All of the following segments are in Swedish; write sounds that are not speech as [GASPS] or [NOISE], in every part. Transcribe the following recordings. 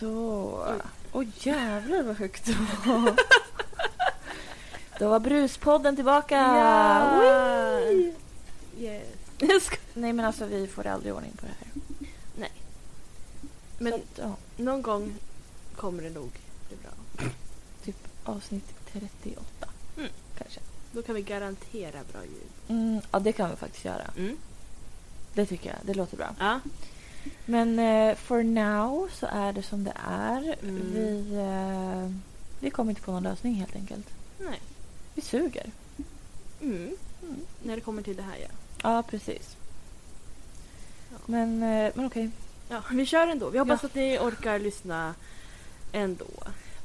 Så. Åh jävlar vad högt det var. [LAUGHS] Då var Bruspodden tillbaka! Ja! Yes. Nej men alltså vi får aldrig ordning på det här. Men Så ja, någon gång kommer det nog bli bra. typ avsnitt 38 Mm. kanske. Då kan vi garantera bra ljud. Mm, ja det kan vi faktiskt göra. Mm. Det tycker jag. Det låter bra. Ja. Men eh, for now så är det som det är. Mm. Vi, eh, vi kommer inte på någon lösning helt enkelt. Nej. Vi suger. Mm. Mm. När det kommer till det här ja. Ja, precis. Ja. Men, eh, men okej. Ja, vi kör ändå. Vi hoppas Ja. att ni orkar lyssna ändå.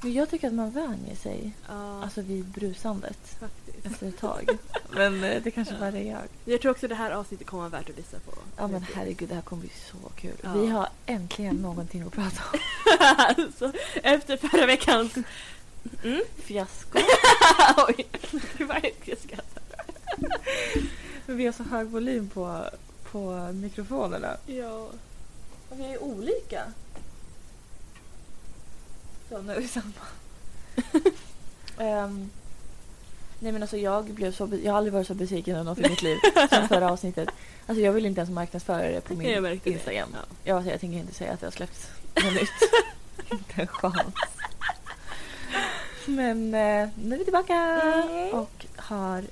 Men jag tycker att man vänjer sig Ja, alltså vid brusandet faktiskt. efter ett tag. [LAUGHS] men eh, det kanske bara är jag. Jag tror också det här avsnittet kommer vara värt att lyssna på. Ja men herregud, det här kommer bli så kul. Ja. Vi har äntligen någonting att prata om. [LAUGHS] alltså, efter förra veckans... Mm? Fiasko. [LAUGHS] Oj, det var ett jag skrattade. Men vi har så hög volym på, på mikrofonerna. Ja. Och vi är olika. Så nu är vi samma. [LAUGHS] Ehm, nej men alltså jag blev så jag har aldrig varit så besviken över något i mitt liv [LAUGHS] som förra avsnittet. Alltså jag vill inte ens marknadsföra det på Jag min det. Instagram. Ja. Jag, jag tänker inte säga att jag har släppt något nytt. [LAUGHS] inte en chans. Men eh, nu är vi tillbaka Mm. och har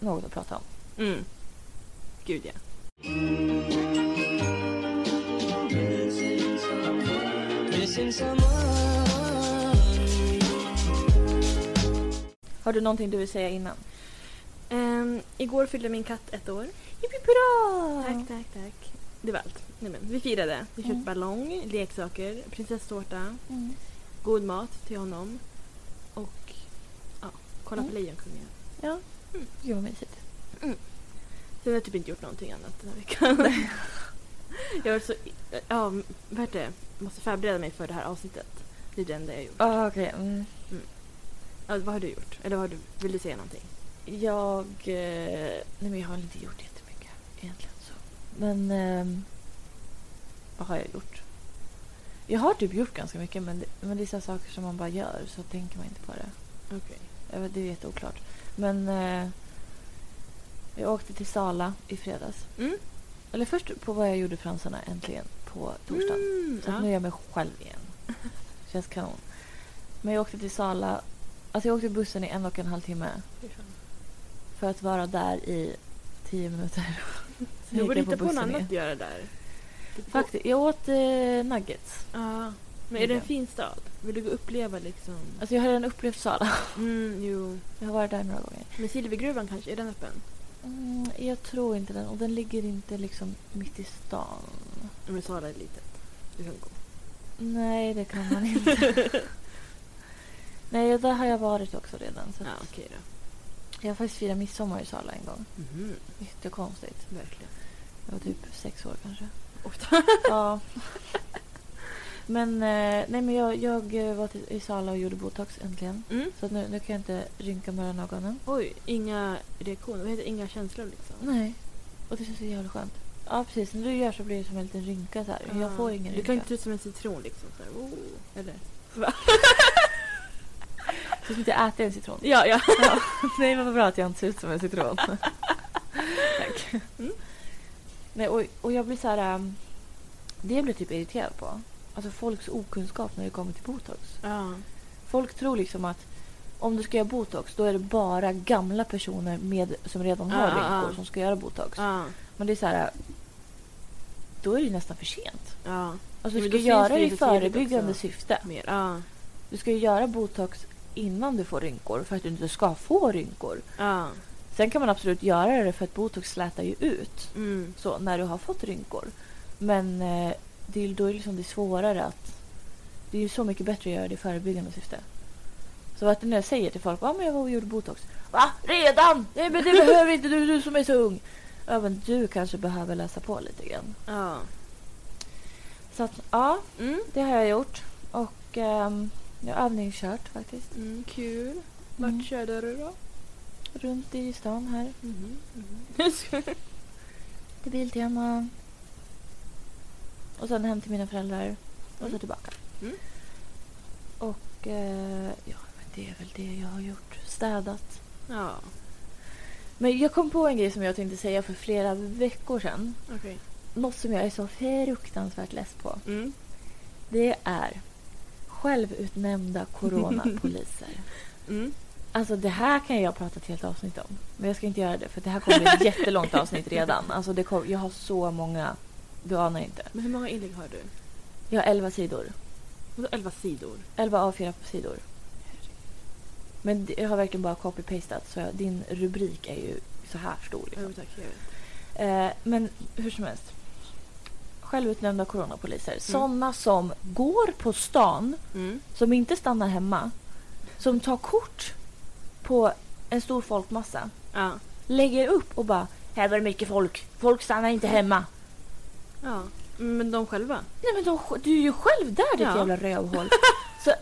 något att prata om. Mm. Gud ja. Missing someone. Har du någonting du vill säga innan? Ehm, igår fyllde min katt ett år. Bra! Tack, tack, tack. Det var allt. Nej, men, vi firade. Vi köpte Mm. ballong, leksaker, prinsesstårta, Mm. god mat till honom och ja, kolla på Mm. Lejonkungen. Ja, Mm. gud vad mysigt. Sen har jag typ inte gjort någonting annat den här veckan. [LAUGHS] jag var så... Ja, vad heter det? Måste förbereda mig för det här avsnittet. Det är det enda jag har gjort. Ah, okej. Mm. Ja, vad har du gjort? Eller har du, vill du säga någonting? Jag... Eh, nej men jag har väl inte gjort jättemycket egentligen så. Men... ehm, vad har jag gjort? Jag har typ gjort ganska mycket men det, men det är så saker som man bara gör så tänker man inte på det. Okej. Vet, det är jätteoklart. Men... Eh, jag åkte till Sala i fredags. Mm. Eller först på vad jag gjorde fransarna äntligen på torsdagen. Mm, Så ja. nu är jag mig själv igen. [LAUGHS] Känns kanon. Men jag åkte till Sala. Alltså jag åkte bussen i en och en halv timme. För att vara där i tio minuter. Du borde jag på hitta på något annat att göra där. Faktiskt. Jag åt eh, nuggets. Ja. Men är det en fin stad? Vill du uppleva liksom? Alltså jag har redan upplevt Sala. Mm, jo. Jag har varit där några gånger. Men Silvergruvan kanske, är den öppen? Mm, jag tror inte den. Och den ligger inte liksom mitt i stan. Men Sala är litet. Du kan gå. Nej, det kan man inte. [LAUGHS] Nej, där har jag varit också redan. Så Ja, att okej då. Jag har faktiskt firat midsommar i Sala en gång. Mhm, Jättekonstigt. Verkligen. Jag var typ sex år kanske. Oj. [LAUGHS] [LAUGHS] Ja. Men, eh, nej, men jag, jag eh, var till, i Sala och gjorde botox äntligen. Mm. Så att nu, nu kan jag inte rynka mellan ögonen. Oj, inga reaktioner. Vad heter det? Inga känslor liksom? Nej. Och det känns så jävla skönt. Ja, precis. När du gör så blir det som en liten rynka så här. Jag Ja. får ingen rynka. Du kan inte se ut som en citron liksom. Så här, oh. Eller? [LAUGHS] som att jag äter en citron. Ja, ja. Ja. [LAUGHS] Nej, men vad bra att jag inte ser ut som en citron. [LAUGHS] Tack. Mm. Nej, och, och jag blir så här... Um, det jag blir typ irriterad på. Alltså folks okunskap när det kommer till botox. ja. Folk tror liksom att om du ska göra botox då är det bara gamla personer med, som redan har rynkor ah. som ska göra botox. Ja. Men det är så här... Då är det ju nästan för sent. Ja. Alltså Ja, du ska göra det i förebyggande syfte. Mer. Ja. Du ska ju göra botox innan du får rynkor för att du inte ska få rynkor. Ja. Sen kan man absolut göra det för att botox slätar ju ut Mm. så när du har fått rynkor. Men eh, det är, då är liksom det svårare att... Det är ju så mycket bättre att göra det i förebyggande syfte. Så att när jag säger till folk att jag var och gjorde botox. Va? Redan? Nej men det behöver inte du, du som är så ung. Men du kanske behöver läsa på lite grann. Ja. Så att ja, Mm. det har jag gjort. Och ehm, jag har övningskört faktiskt. Mm, kul. Vart Mm. körde du då? Runt i stan här. Mhm. Mhm. Till Biltema. Och sen hem till mina föräldrar. Och så Mm. tillbaka. Mm. Och eh, ja, men det är väl det jag har gjort. Städat. Ja, Men jag kom på en grej som jag tänkte säga för flera veckor sedan. okej. Något som jag är så fruktansvärt less på. Mm. Det är självutnämnda coronapoliser. [LAUGHS] Mm. Alltså det här kan jag prata ett helt avsnitt om. Men jag ska inte göra det för det här kommer bli ett [LAUGHS] jättelångt avsnitt redan. Alltså det kom, jag har så många. Du anar inte. Men hur många inlägg har du? Jag har 11 sidor. Vadå 11 sidor? 11 A4-sidor. Men jag har verkligen bara copy-pastat så jag, din rubrik är ju så här stor. Liksom. Jo tack, jag vet. Eh, men hur som helst. Självutnämnda coronapoliser. Sådana som går på stan, Mm. som inte stannar hemma. Som tar kort på en stor folkmassa. Ja. Lägger upp och bara här var det mycket folk. Folk stannar inte hemma. ja. Men de själva? Nej men de, du är ju själv där ditt Ja. jävla rövhål. [LAUGHS] Så,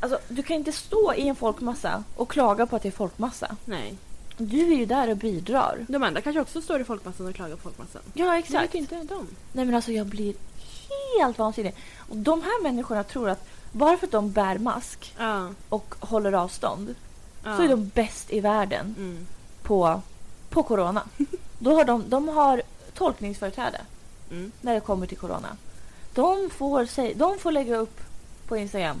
alltså, du kan inte stå i en folkmassa och klaga på att det är folkmassa. Nej. Du är ju där och bidrar. De andra kanske också står i folkmassan och klagar på folkmassan. Ja Det exakt. vet ju inte de. Nej men alltså jag blir helt vansinnig. Och de här människorna tror att bara för att de bär mask Ja. och håller avstånd ja. så är de bäst i världen Mm. på, på corona. [LAUGHS] Då har de, de har tolkningsföreträde Mm. när det kommer till corona. De får, säg, de får lägga upp på Instagram.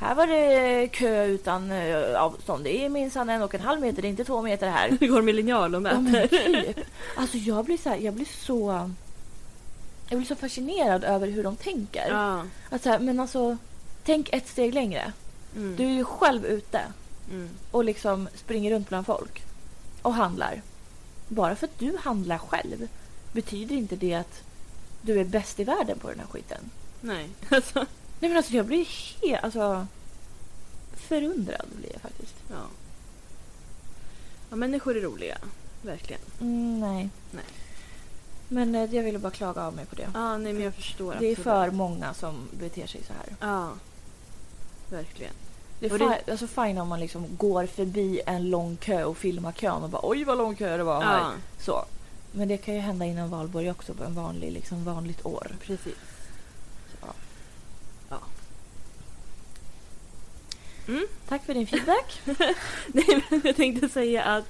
Här var det kö utan eh, avstånd. Det är minsann en och en halv meter, det är inte två meter här. [LAUGHS] Det går med linjal och Ja, mäter. typ. Alltså jag blir så här, jag blir så... Jag blir så fascinerad över hur de tänker. Ja. Att så här, men alltså, tänk ett steg längre. Mm. Du är ju själv ute Mm. och liksom springer runt bland folk och handlar. Bara för att du handlar själv betyder inte det att du är bäst i världen på den här skiten. Nej. [LAUGHS] Alltså. Nej men alltså jag blir helt, alltså förundrad blir jag faktiskt. Ja. ja. Människor är roliga. Verkligen. Mm, nej. Nej. Men eh, jag ville bara klaga av mig på det. Ja, nej men jag förstår. Det är absolut. för många som beter sig så här. Ja. Verkligen. Det är Och det- fi- alltså fine om man liksom går förbi en lång kö och filmar kön och bara oj vad lång kö det var här. Ja. Så. Men det kan ju hända innan valborg också på en vanlig, liksom vanligt år. Precis. Så, ja. Ja. Mm. Tack för din feedback. [LAUGHS] Nej, men jag tänkte säga att...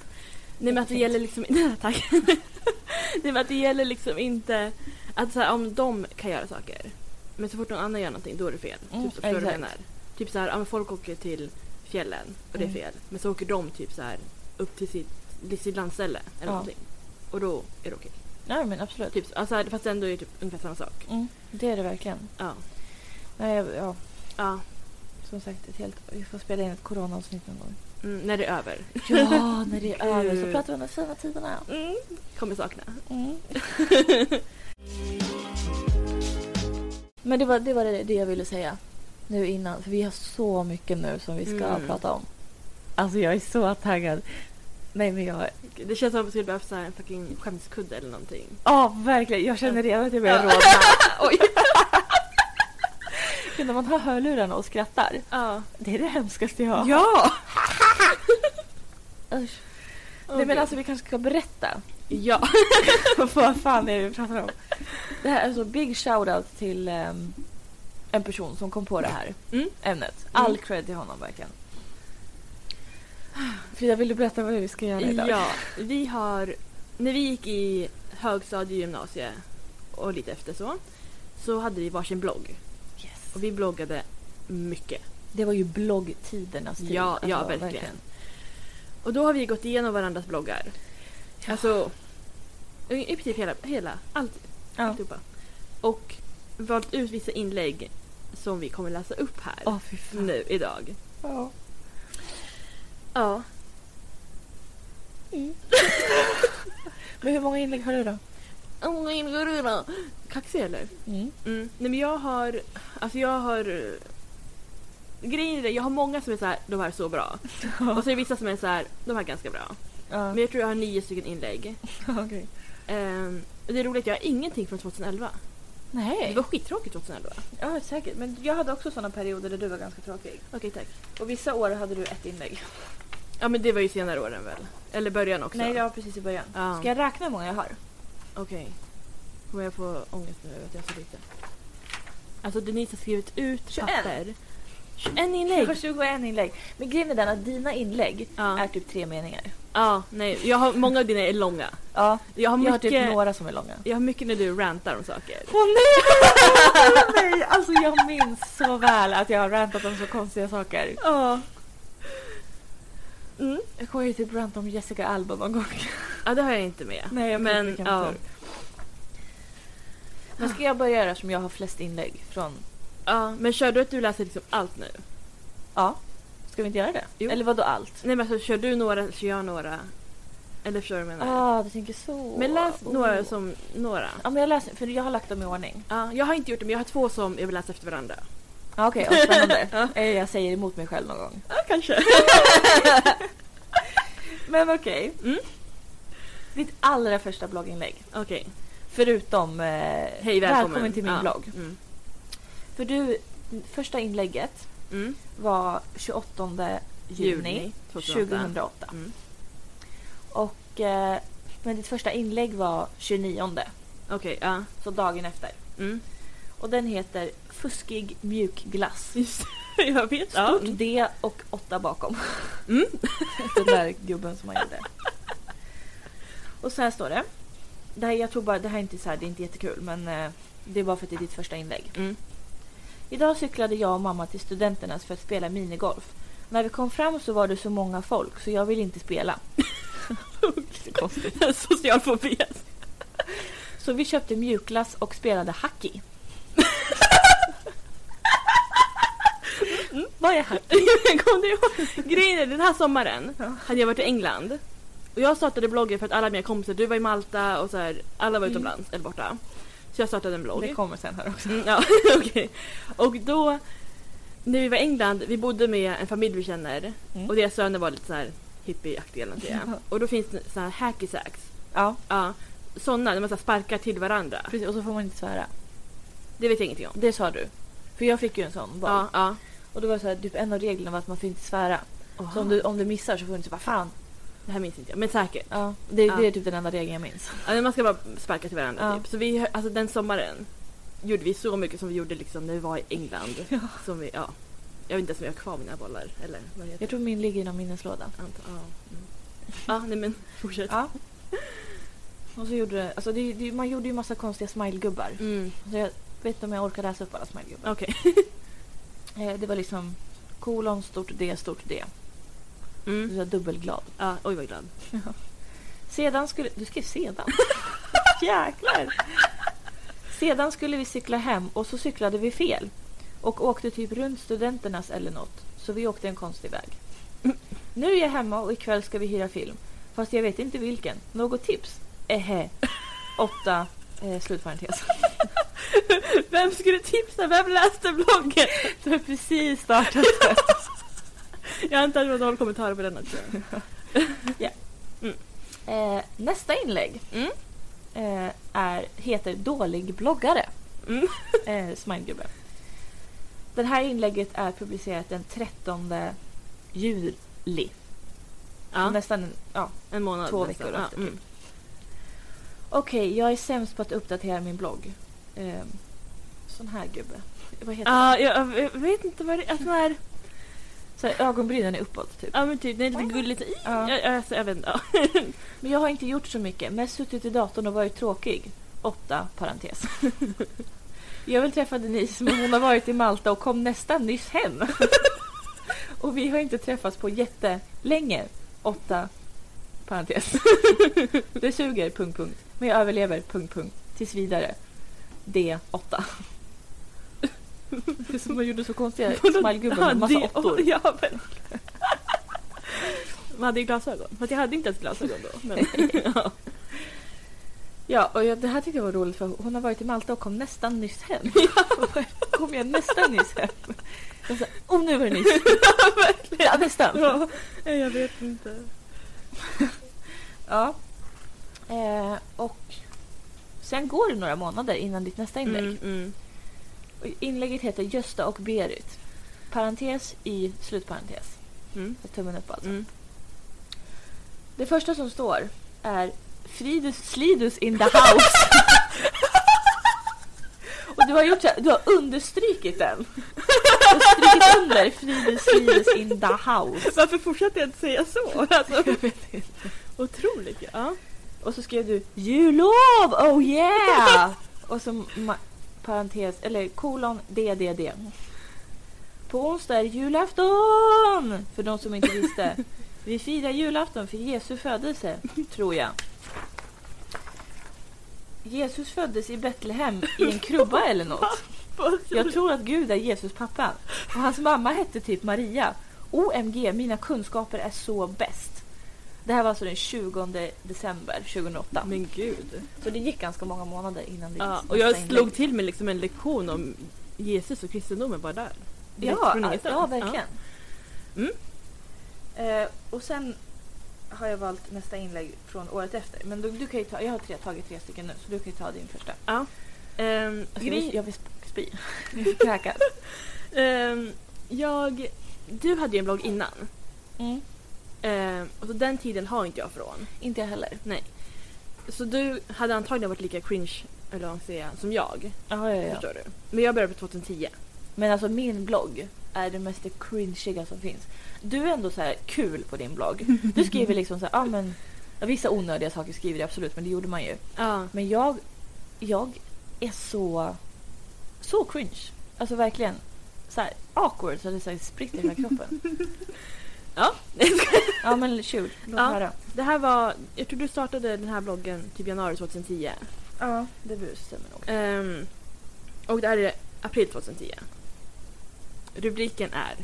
Nej, men att det gäller liksom... [LAUGHS] Nej, tack. [LAUGHS] Nej, men att det gäller liksom inte... Att så här, om de kan göra saker, men så fort någon annan gör någonting, då är det fel. Mm, typ så, förstår du? Typ så här, ja, folk åker till fjällen och det är Mm. fel. Men så åker de typ så här upp till sitt, till sitt landställe eller Ja. någonting. Och då är det okej. Nej men absolut. Typ, så- alltså, fast ändå är det typ ungefär samma sak. Mm, det är det verkligen. Ja. Nej, ja, ja. Som sagt, ett helt, vi får spela in ett coronaavsnitt någon gång. Mm, när det är över. Ja, när det är [LAUGHS] över så pratar vi om de fina tiderna. Mm. Kommer sakna. Mm. [LAUGHS] Men det var, det var det, det jag ville säga nu innan. För vi har så mycket nu som vi ska Mm. prata om. Alltså jag är så taggad. Nej men jag... Det känns som att vi skulle behöva en fucking skämskudde eller någonting. Ja verkligen. Jag känner redan att jag börjar Ja. rodna. [LAUGHS] För när man har hörlurarna och skrattar. Ja. Det är det hemskaste jag har. Ja! [LAUGHS] Usch. Nej men alltså vi kanske ska berätta. Ja. [LAUGHS] Vad fan är det vi pratar om? Det här är alltså big shoutout till ehm, en person som kom på det här Mm. ämnet. All Mm. cred till honom verkligen. Frida, vill du berätta vad vi ska göra idag? Ja, vi har... När vi gick i högstadie, gymnasie och lite efter så, så hade vi varsin blogg. Och vi bloggade mycket. Det var ju bloggtidernas tid. Ja, ja, Alltså, verkligen. Och då har vi gått igenom varandras bloggar. Ja. Alltså, i princip hela, hela allt, Ja. alltihopa. Och valt ut vissa inlägg som vi kommer läsa upp här fan. nu idag. Ja. Ja. [LAUGHS] Men hur många inlägg har du då? Kaxig eller? Mm. Mm. Nej men jag har, alltså jag har Grejen är det, jag har många som är så här, de här är så bra. Och så är det vissa som är så här, de här är ganska bra. Ja. Men jag tror jag har nio stycken inlägg. [LAUGHS] Okej. Ehm, och det är roligt, jag har ingenting från 2011. Nej. Det var skittråkigt 2011. Ja, säkert. Men jag hade också sådana perioder där du var ganska tråkig. Okej, tack. Och vissa år hade du ett inlägg. Ja men det var ju senare åren väl? Eller början också? Nej, var precis i början. Ja. Ska jag räkna hur många jag har? Okej. Kommer jag få ångest nu över att jag så lite? Alltså Denise har skrivit ut 21. papper. 21 Jag inlägg? [LAUGHS] har 21 inlägg. Men grejen är den att dina inlägg Ja. är typ tre meningar. Ja, nej. Jag har, många av dina är långa. Ja, Jag har jag har mycket, typ några som är långa. jag har mycket när du rantar om saker. Åh nej! Åh [LAUGHS] nej! Alltså jag minns så väl att jag har rantat om så konstiga saker. Ja. Mm. Jag kommer ju typ ranta om Jessica Alba någon gång. Ja, det har jag inte med. Nej, jag Men, ja. Men ska jag börja göra som jag har flest inlägg från? Ja, men kör du att du läser liksom allt nu? Ja. Ska vi inte göra det? Jo. Eller vad då allt? Nej men alltså, kör du några kör jag några? Eller förstår du vad jag menar? Ah, du tänker så. Men läs Oh. några som några. Ja, men jag läser, för jag har lagt dem i ordning. Ja, jag har inte gjort det men jag har två som jag vill läsa efter varandra. Ja, Okej, okay, spännande. [LAUGHS] Ja. Eh, Jag säger emot mig själv någon gång. Ja, kanske. [LAUGHS] Men okej. Mm. Ditt allra första blogginlägg. Okej. Förutom eh, Hej, välkommen. till min Ja. blogg. Mm. För du, första inlägget Mm. var 28 juni, Juni 2008. 2008. Mm. Och, eh, men ditt första inlägg var 29, Okej, ja. så dagen efter. Mm. Och den heter Fuskig mjukglass. Just jag vet. Ja. Stort Mm. D och åtta bakom. Mm. [LAUGHS] Den där gubben som man gjorde. Och så här står det. Det här, jag tror bara, det här är inte så här, det är inte jättekul men eh, det är bara för att det är ditt första inlägg. Mm. Idag cyklade jag och mamma till studenternas för att spela minigolf. När vi kom fram så var det så många folk så jag vill inte spela. [LAUGHS] Konstigt. Social fobi. Så vi köpte mjukglass och spelade hacky. [LAUGHS] Vad är hacky? [LAUGHS] Kom du ihåg? Grejen är den här sommaren Ja. hade jag varit i England. Och jag startade bloggen för att alla mina kompisar, du var i Malta och så här, alla var Mm. utomlands eller borta. Så jag startade en blogg. Det kommer sen här också. Mm, ja, [LAUGHS] okej. Och då, när vi var i England, vi bodde med en familj vi känner Mm. och deras söner var lite så här hippieaktiga eller Ja. Och då finns det så här hacky sacks. Ja, Ja, sådana där man så här sparkar till varandra. precis. Och så får man inte svära. Det vet jag ingenting om. Det sa du. För jag fick ju en sån boll. Ja, ja. Och då var det så här, typ en av reglerna var att man får inte svära. Så om du, om du missar så får du inte säga fan. Det här minns inte jag, men säkert. Ja, det, Ja. det är typ den enda regeln jag minns. Ja, man ska bara sparka till varandra typ. Så vi, alltså den sommaren gjorde vi så mycket som vi gjorde liksom när vi var i England. [LAUGHS] Som vi, ja. Jag vet inte ens om jag har kvar mina bollar. Eller vad heter. Jag tror min ligger i någon minneslåda. Anta- Ja, mm. ja nej men [LAUGHS] fortsätt. Ja. Och så gjorde alltså det, det, man gjorde ju massa konstiga smilegubbar. Mm. Så jag vet inte om jag orkar läsa upp alla smilegubbar. Okej. [LAUGHS] Eh, det var liksom kolon, stort D, stort D. Mm. Du var dubbelglad. Ja, oj vad glad. Sedan skulle... Du skrev sedan. [LAUGHS] Jäklar. Sedan skulle vi cykla hem och så cyklade vi fel. Och åkte typ runt studenternas eller något. Så vi åkte en konstig väg. Nu är jag hemma och ikväll ska vi hyra film. Fast jag vet inte vilken. Något tips? Ehe. Åtta. Eh, slutparentes. [LAUGHS] Vem skulle tipsa? Vem läste bloggen? [LAUGHS] Du har precis startat. [LAUGHS] Jag antar att det var noll kommentarer på den också. Eh, nästa inlägg Mm. eh, är, heter Dålig bloggare. Mm. Eh, Smilegubbe. Det här inlägget är publicerat den 13 juli. Ja, Nästan en, ja. en månad. två nästan. veckor ja, efter, mm. Okej, jag är sämst på att uppdatera min blogg. Eh, sån här gubbe. Vad heter Ja, jag, jag vet inte vad det är. Sån här, det? Så här, ögonbrynen är uppåt typ. ja men typ, det är lite gulligt. Ja. Jag, jag, jag vet inte. [LAUGHS] Men jag har inte gjort så mycket. Mest suttit i datorn och varit tråkig. Åtta parentes. [LAUGHS] Jag vill träffa Denise men hon har varit i Malta och kom nästan nyss hem. [LAUGHS] Och vi har inte träffats på jättelänge. Åtta parentes. [LAUGHS] Det suger, punkt, punkt. Men jag överlever, punkt, punkt. Tills vidare. D8. Det är som man gjorde så konstiga [LAUGHS] smilegubbar med massa [LAUGHS] åttor. Ja, verkligen. Man hade ju glasögon. Fast jag hade inte ens glasögon då. Men, ja. Ja, och jag, det här tyckte jag var roligt för hon har varit i Malta och kom nästan nyss hem. kom jag nästan nyss hem? Jag sa, oh nu var det nyss. ja, nästan. ja, jag vet inte. [LAUGHS] Ja. Eh, och sen går det några månader innan ditt nästa inlägg. Mm, mm. Inlägget heter Gösta och Berit. Parentes i slutparentes. Mm. Tummen upp alltså. Mm. Det första som står är Fridus Slidus in the house. [LAUGHS] och du har gjort så här, du har understrukit den. [LAUGHS] [LAUGHS] Och strykit under friluftslivet in the house. Varför fortsatte jag inte säga så? [LAUGHS] Alltså, otroligt ja. Och så skrev du jullov, oh yeah! [LAUGHS] Och så parentes, eller kolon DDD. På onsdag är det julafton! För de som inte visste. Vi firar julafton för Jesu födelse, tror jag. Jesus föddes i Betlehem i en krubba eller något. [LAUGHS] Jag tror att Gud är Jesus pappa. Och hans mamma hette typ Maria. OMG, mina kunskaper är så bäst. Det här var alltså den 20 december 2008. Men gud. Så det gick ganska många månader innan det Ja, nästa och jag inlägg. slog till med liksom en lektion om Jesus och kristendomen bara där. Ja, ja, ingenstans. ja, verkligen. Mm. Eh, och sen har jag valt nästa inlägg från året efter. Men du, du kan ju ta, jag har tre, tagit tre stycken nu, så du kan ju ta din första. Ja. Ehm, Alltså, jag, vill, jag vill sp- spy. [LAUGHS] Jag vill kräkas. ehm, jag... Du hade ju en blogg innan. Mm. Ehm, och så den tiden har inte jag från. Inte jag heller. Så du hade antagligen varit lika cringe, eller vad säga, som jag. Ja, ja, ja. Förstår du? Men jag började på 2010. Men alltså min blogg är det mest cringiga som finns. Du är ändå så här kul på din blogg. Du skriver liksom så här, ah, men vissa onödiga saker skriver jag absolut, men det gjorde man ju. Ja. Men jag, jag är så, så cringe. Alltså verkligen så här awkward så det så här spritter i hela kroppen. Ja. [LAUGHS] Ja men kul, låt Ja. höra. det här var... Jag tror du startade den här bloggen typ januari 2010. Ja, det stämmer nog. Ehm, och det här är april 2010. Rubriken är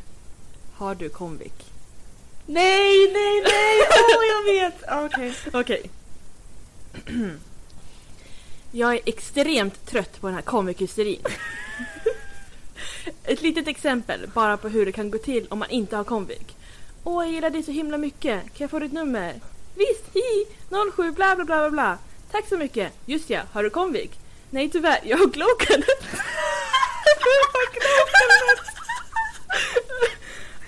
Har du konvik? Nej, nej, nej! Åh, [LAUGHS] jag vet! Okej. Okej. Jag är extremt trött på den här komikhysterin. [LAUGHS] Ett litet exempel bara på hur det kan gå till om man inte har konvik. Åh, jag gillar dig så himla mycket. Kan jag få ditt nummer? Visst, hi, 07 bla bla bla bla bla. Tack så mycket. Just ja, har du konvik? Nej tyvärr, jag har [LAUGHS] Glocanet. jag har Glocanet.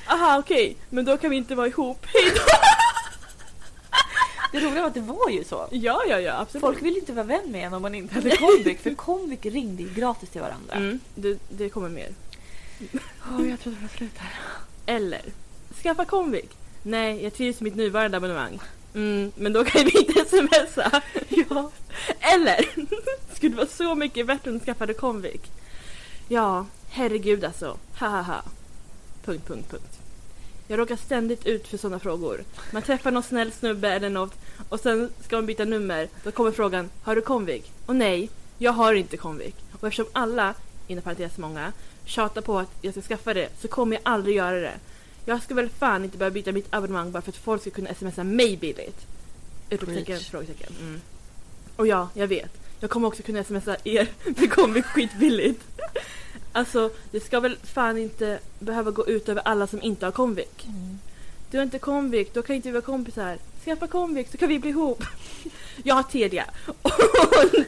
Aha, okej. Men då kan vi inte vara ihop. [LAUGHS] Hej då. Det roliga var att det var ju så. Ja, ja, ja, absolut. Folk vill inte vara vän med en om man inte hade Comviq, för Comviq ringde ju gratis till varandra. Mm, det, det kommer mer. Åh, jag trodde det var slut här. Eller, skaffa Comvik. Nej, jag trivs med mitt nuvarande abonnemang. Mm, men då kan vi inte smsa. ja. Eller, [LAUGHS] skulle vara så mycket bättre om du skaffade Comvik. Ja, herregud alltså. Ha ha ha. Punkt, punkt, punkt. Jag råkar ständigt ut för sådana frågor. Man träffar någon snäll snubbe eller något och sen ska man byta nummer. Då kommer frågan, har du Comvik? Och nej, jag har inte Comvik. Och eftersom alla, inom parentes många, tjatar på att jag ska skaffa det så kommer jag aldrig göra det. Jag ska väl fan inte börja byta mitt abonnemang bara för att folk ska kunna smsa mig billigt. Utropstecken, frågetecken. Mm. Och ja, jag vet. Jag kommer också kunna smsa er för Comvik skitbilligt. [LAUGHS] Alltså, det ska väl fan inte behöva gå ut över alla som inte har Comvik. Mm. Du har inte Comvik, då kan inte vi vara kompisar. Skaffa Comvik så kan vi bli ihop. Jag har Telia.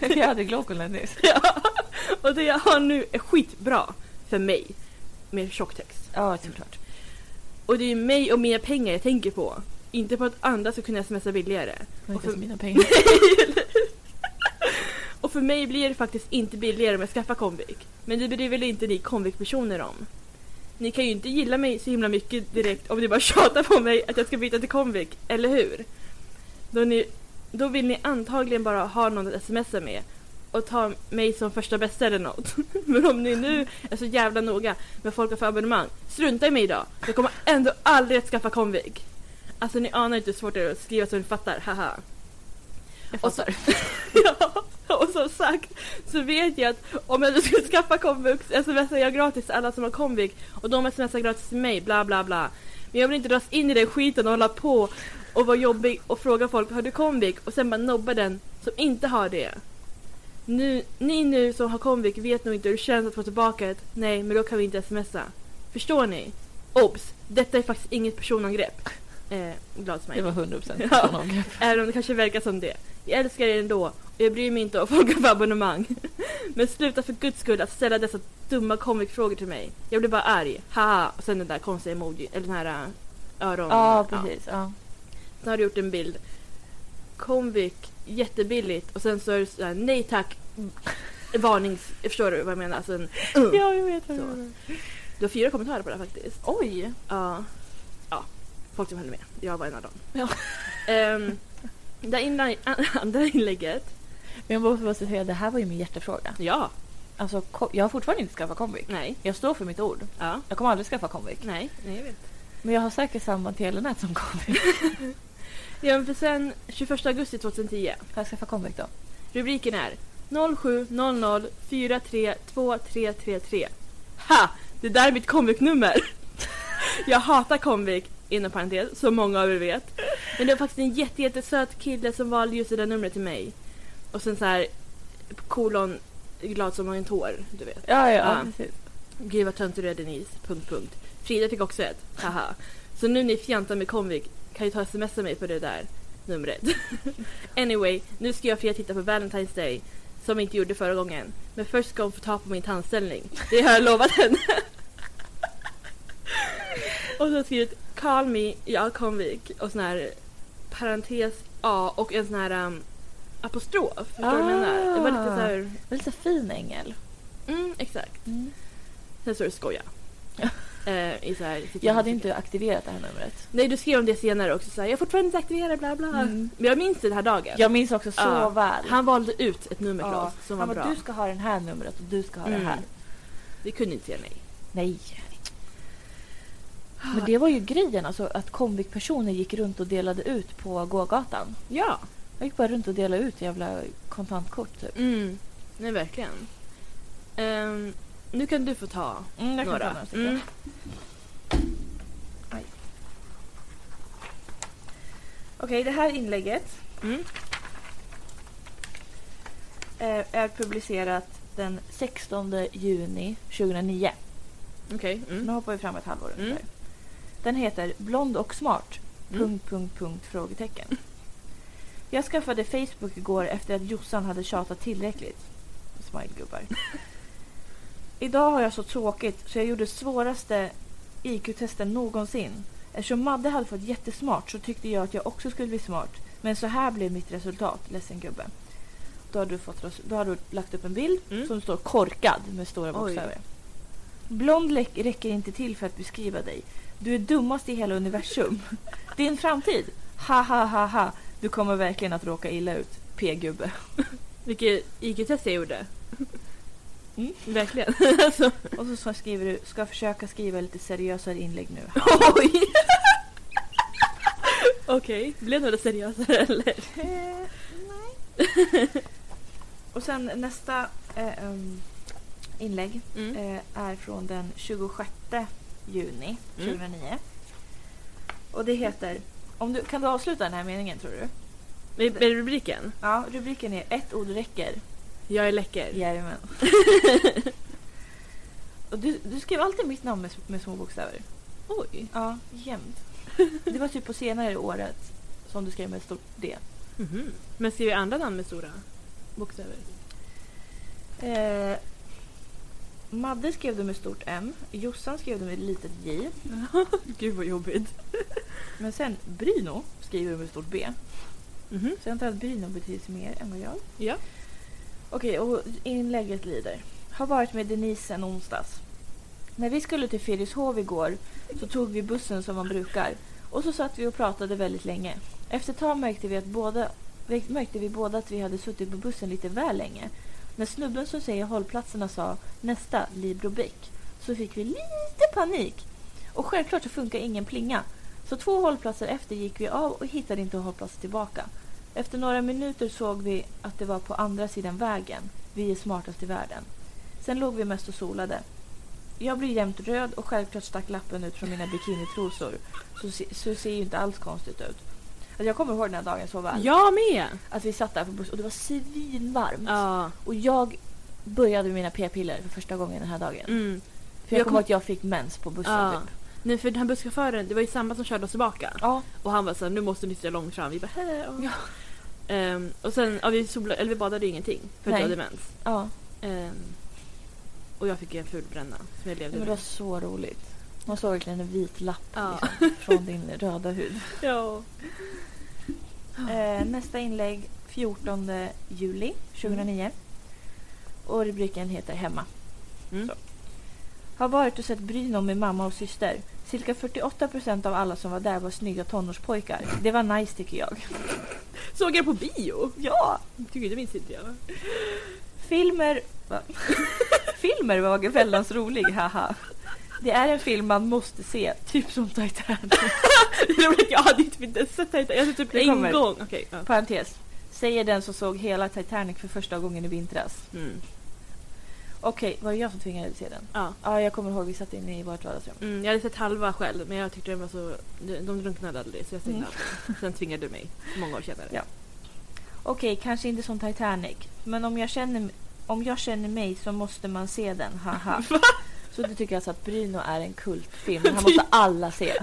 [LAUGHS] Jag hade Glocanet nyss. Ja, och det jag har nu är skitbra för mig. Med tjocktext. Ja, såklart. Och det är ju mig och mina pengar jag tänker på. Inte på att andra ska kunna smsa billigare. Och inte för mina pengar. [LAUGHS] Och för mig blir det faktiskt inte billigare om jag skaffar Comvik. Men det bryr väl inte ni Comvik-personer om? Ni kan ju inte gilla mig så himla mycket direkt om ni bara [LAUGHS] tjatar på mig att jag ska byta till Comvik, eller hur? Då, ni, då vill ni antagligen bara ha någon att smsa med och ta mig som första bästa eller något. [LAUGHS] Men om ni nu är så jävla noga med folk har för abonnemang, strunta i mig idag. Jag kommer ändå aldrig att skaffa Comvik. Alltså ni anar inte hur svårt det är att skriva så ni fattar, haha. Jag Och så- fattar. [LAUGHS] Ja, [LAUGHS] och som sagt så vet jag att om jag skulle skaffa komvux smsar jag gratis till alla som har komvik och de smsar gratis till mig, bla bla bla. Men jag vill inte dras in i den skiten och hålla på och vara jobbig och fråga folk har du komvik och sen bara nobba den som inte har det. Nu, ni nu som har komvik vet nog inte hur det känns att få tillbaka ett nej men då kan vi inte smsa. Förstår ni? Obs! Detta är faktiskt inget personangrepp. Eh, glad Det var 100 procent Ja. Även om det kanske verkar som det. Jag älskar er ändå jag bryr mig inte om folk har abonnemang. [LAUGHS] Men sluta för guds skull att ställa dessa dumma komikfrågor till mig. Jag blir bara arg. Haha. Och sen den där konstiga emoji, eller den här äh, öron... Ja, precis. Ja. Sen har du gjort en bild. Komvik, jättebilligt. Och sen så är det såhär, nej tack. Varnings... Förstår du vad jag menar? Alltså en, ja, jag vet. vad du har fyra kommentarer på det här faktiskt. Oj! Ja. Ja, folk som höll med. Jag var en av dem. Ja. Ehm, det [LAUGHS] andra inlägget. Men jag måste bara säga, det här var ju min hjärtefråga. Ja. Alltså, ko- jag har fortfarande inte skaffat Comviq. Nej. Jag står för mitt ord. Ja. Jag kommer aldrig skaffa Comviq. Nej. Nej, jag vet. Men jag har säkert samma telenät som Comviq. [LAUGHS] Ja, men för sen 21 augusti 2010. Får jag skaffa Comviq då? Rubriken är 0700 432333. Ha! Det där är mitt Comviq-nummer. [LAUGHS] Jag hatar Comviq, inom parentes, som många av er vet. Men det var faktiskt en jätte, jättesöt kille som valde just det där numret till mig. Och sen så här kolon glad som en tår, du vet. Ja, ja, Ja. precis. Gud vad töntig du är Denise. Punkt, punkt. Frida fick också ett. Haha. Så nu ni fjantar med Comviq kan ju ta och smsa mig på det där numret. [LAUGHS] anyway, nu ska jag och Frida titta på Valentine's Day. Som vi inte gjorde förra gången. Men först ska hon få ta på min tandställning. Det har jag lovat henne. [LAUGHS] och så har jag skrivit Call me, jag Comviq. Och sån här parentes A och en sån här um, apostrof. Förstår du vad jag menar? Det var lite så här... Det är lite fin ängel. Mm, exakt. Mm. Sen står det skoja. Ja. [LAUGHS] Eh, i så här, Jag hade inte aktiverat det här numret. Nej, du skrev om det senare också. Så här, jag är fortfarande inte aktiverad, bla bla. Mm. Men jag minns den här dagen. Jag minns också så Ja. väl. Han valde ut ett nummer till Ja. oss som Han var bara, bra. du ska ha den här numret och du ska ha Mm. det här. Vi kunde inte säga nej. Nej. Men det var ju grejen, alltså att Comviq-personer gick runt och delade ut på gågatan. Ja. Jag gick bara runt och delade ut jävla kontantkort typ. Mm. Nej, verkligen. Ehm, nu kan du få ta Mm, jag kan några. ta några. Mm. Okej, det här inlägget Mm. eh, är publicerat den 16 juni 2009. Okej. Nu Mm. hoppar vi fram ett halvår Mm. ungefär. Den heter Blond och smart. Mm. Punkt, punkt, punkt, frågetecken. Jag skaffade Facebook igår efter att Jossan hade tjatat tillräckligt. Smile-gubbar. [LAUGHS] Idag har jag så tråkigt så jag gjorde svåraste IQ-testen någonsin. Eftersom Madde hade fått jättesmart så tyckte jag att jag också skulle bli smart. Men så här blev mitt resultat, ledsen gubbe. Då har du, fått, då har du lagt upp en bild Mm. som står korkad med stora bokstäver. Blond räcker inte till för att beskriva dig. Du är dummast i hela universum. [LAUGHS] Din framtid? Ha ha ha ha. Du kommer verkligen att råka illa ut. P-gubbe. [LAUGHS] Vilket IQ-test jag gjorde. Mm. Verkligen. alltså. [LAUGHS] Och så, skriver du, ska försöka skriva lite seriösare inlägg nu. [LAUGHS] Oj! Okej, blev det seriösare eller? Eh, nej. Och sen nästa eh, em, inlägg Mm. eh, är från den 26 juni Mm. 2009. Och det heter... Om du, kan du avsluta den här meningen tror du? Med, med rubriken? Ja, rubriken är ett ord räcker. Jag är läcker. Jajamän. [LAUGHS] Och du, du skrev alltid mitt namn med, med små bokstäver. Oj. Ja, jämt. [LAUGHS] Det var typ på senare året som du skrev med stort D. Mhm. Men skriver andra namn med stora bokstäver? Eh, Madde skrev det med stort M. Jossan skrev det med litet J. [LAUGHS] Gud vad jobbigt. Men sen Bryno skriver du med stort B. Mhm. Så jag antar att Bryno betyder mer än vad jag. Ja. Okej, och inlägget lyder. Har varit med Denise sen onsdags. När vi skulle till Fyrishov igår så tog vi bussen som man brukar. Och så satt vi och pratade väldigt länge. Efter ett tag märkte vi, att båda, märkte vi båda att vi hade suttit på bussen lite väl länge. När snubben som säger hållplatserna sa nästa Librobäck så fick vi lite panik. Och självklart så funkar ingen plinga. Så två hållplatser efter gick vi av och hittade inte hållplatsen tillbaka. Efter några minuter såg vi att det var på andra sidan vägen. Vi är smartast i världen. Sen låg vi mest och solade. Jag blev jämt röd och självklart stack lappen ut från mina bikinitrosor. Så, se- så ser ju inte alls konstigt ut. Alltså jag kommer ihåg den här dagen så väl. Jag med! Att vi satt där på bussen och det var svinvarmt. Ja. Och jag började med mina p-piller för första gången den här dagen. Mm. För jag Jag kommer kom- ihåg att jag fick mens på bussen Ja. typ. Nej för den här busschauffören, det var ju samma som körde oss tillbaka. Ja. Och han var såhär, nu måste ni sitta långt fram. Vi bara, hej. Ja. Ehm, och sen, ja, vi, sola, eller vi badade ju ingenting för att jag hade mens. ja. Ehm, och jag fick en ful bränna som jag levde Men det var med. så roligt. Man såg verkligen en vit lapp Ja. liksom, från din röda hud. Ja. Eh, nästa inlägg 14 juli 2009. Och rubriken heter Hemma. Mm. Har varit och sett Brynolf med mamma och syster. Cirka 48% av alla som var där var snygga tonårspojkar. Det var nice tycker jag. Såg jag på bio? Ja! Tycker det minns inte jag. Filmer... Va? [LAUGHS] Filmer var väldans rolig, haha. Det är en film man måste se, typ som Titanic. [LAUGHS] Roligt, jag hade typ inte sett det. Jag sett typ en kommer. gång. Okej. ja. Parentes. Säger den som såg hela Titanic för första gången i vintras. Mm. Okej, var det jag som tvingade dig att se den? Ja. Ja, jag kommer ihåg vi satt inne i vårt vardagsrum. Mm, jag hade sett halva själv men jag tyckte den var så... De, de drunknade aldrig så jag stängde Mm. av. Sen tvingade du mig många år senare. Ja. Okej, kanske inte som Titanic. Men om jag känner, om jag känner mig så måste man se den, haha. [LAUGHS] Så du tycker alltså att Bruno är en kultfilm? Den här [LAUGHS] måste alla se.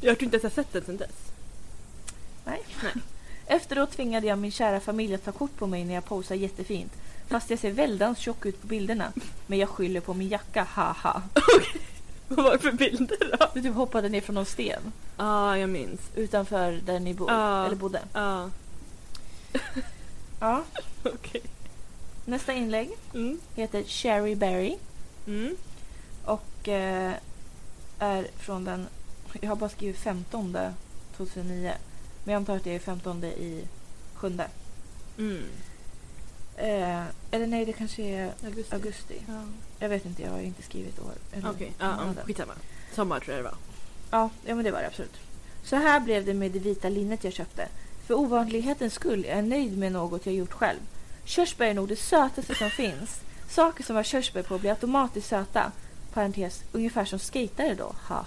Jag tror inte ens jag sett den sen dess. Nej. Nej. Efteråt tvingade jag min kära familj att ta kort på mig när jag posar jättefint. Fast jag ser väldans tjock ut på bilderna. Men jag skyller på min jacka, haha. Vad var det för bilder då? Du typ hoppade ner från någon sten Ja, jag minns. utanför där ni bo- Ja. eller bodde. Ja, Ja. [LAUGHS] okej. Nästa inlägg Mm. heter Cherry Berry Mm. och eh, är från den... Jag har bara skrivit 15 2009. Men jag antar att det är 15 i sjunde. Mm. Eh, eller nej, det kanske är Augusti. augusti. Ja. Jag vet inte, jag har inte skrivit år. Okej, ja, månaden. skitsamma. Sommar tror jag det var. Ja, ja, men det var det absolut. Så här blev det med det vita linnet jag köpte. För ovanlighetens skull är jag nöjd med något jag gjort själv. Körsbär är nog det sötaste som finns. Saker som har körsbär på blir automatiskt söta. Parentes, ungefär som skejtare då. Haha.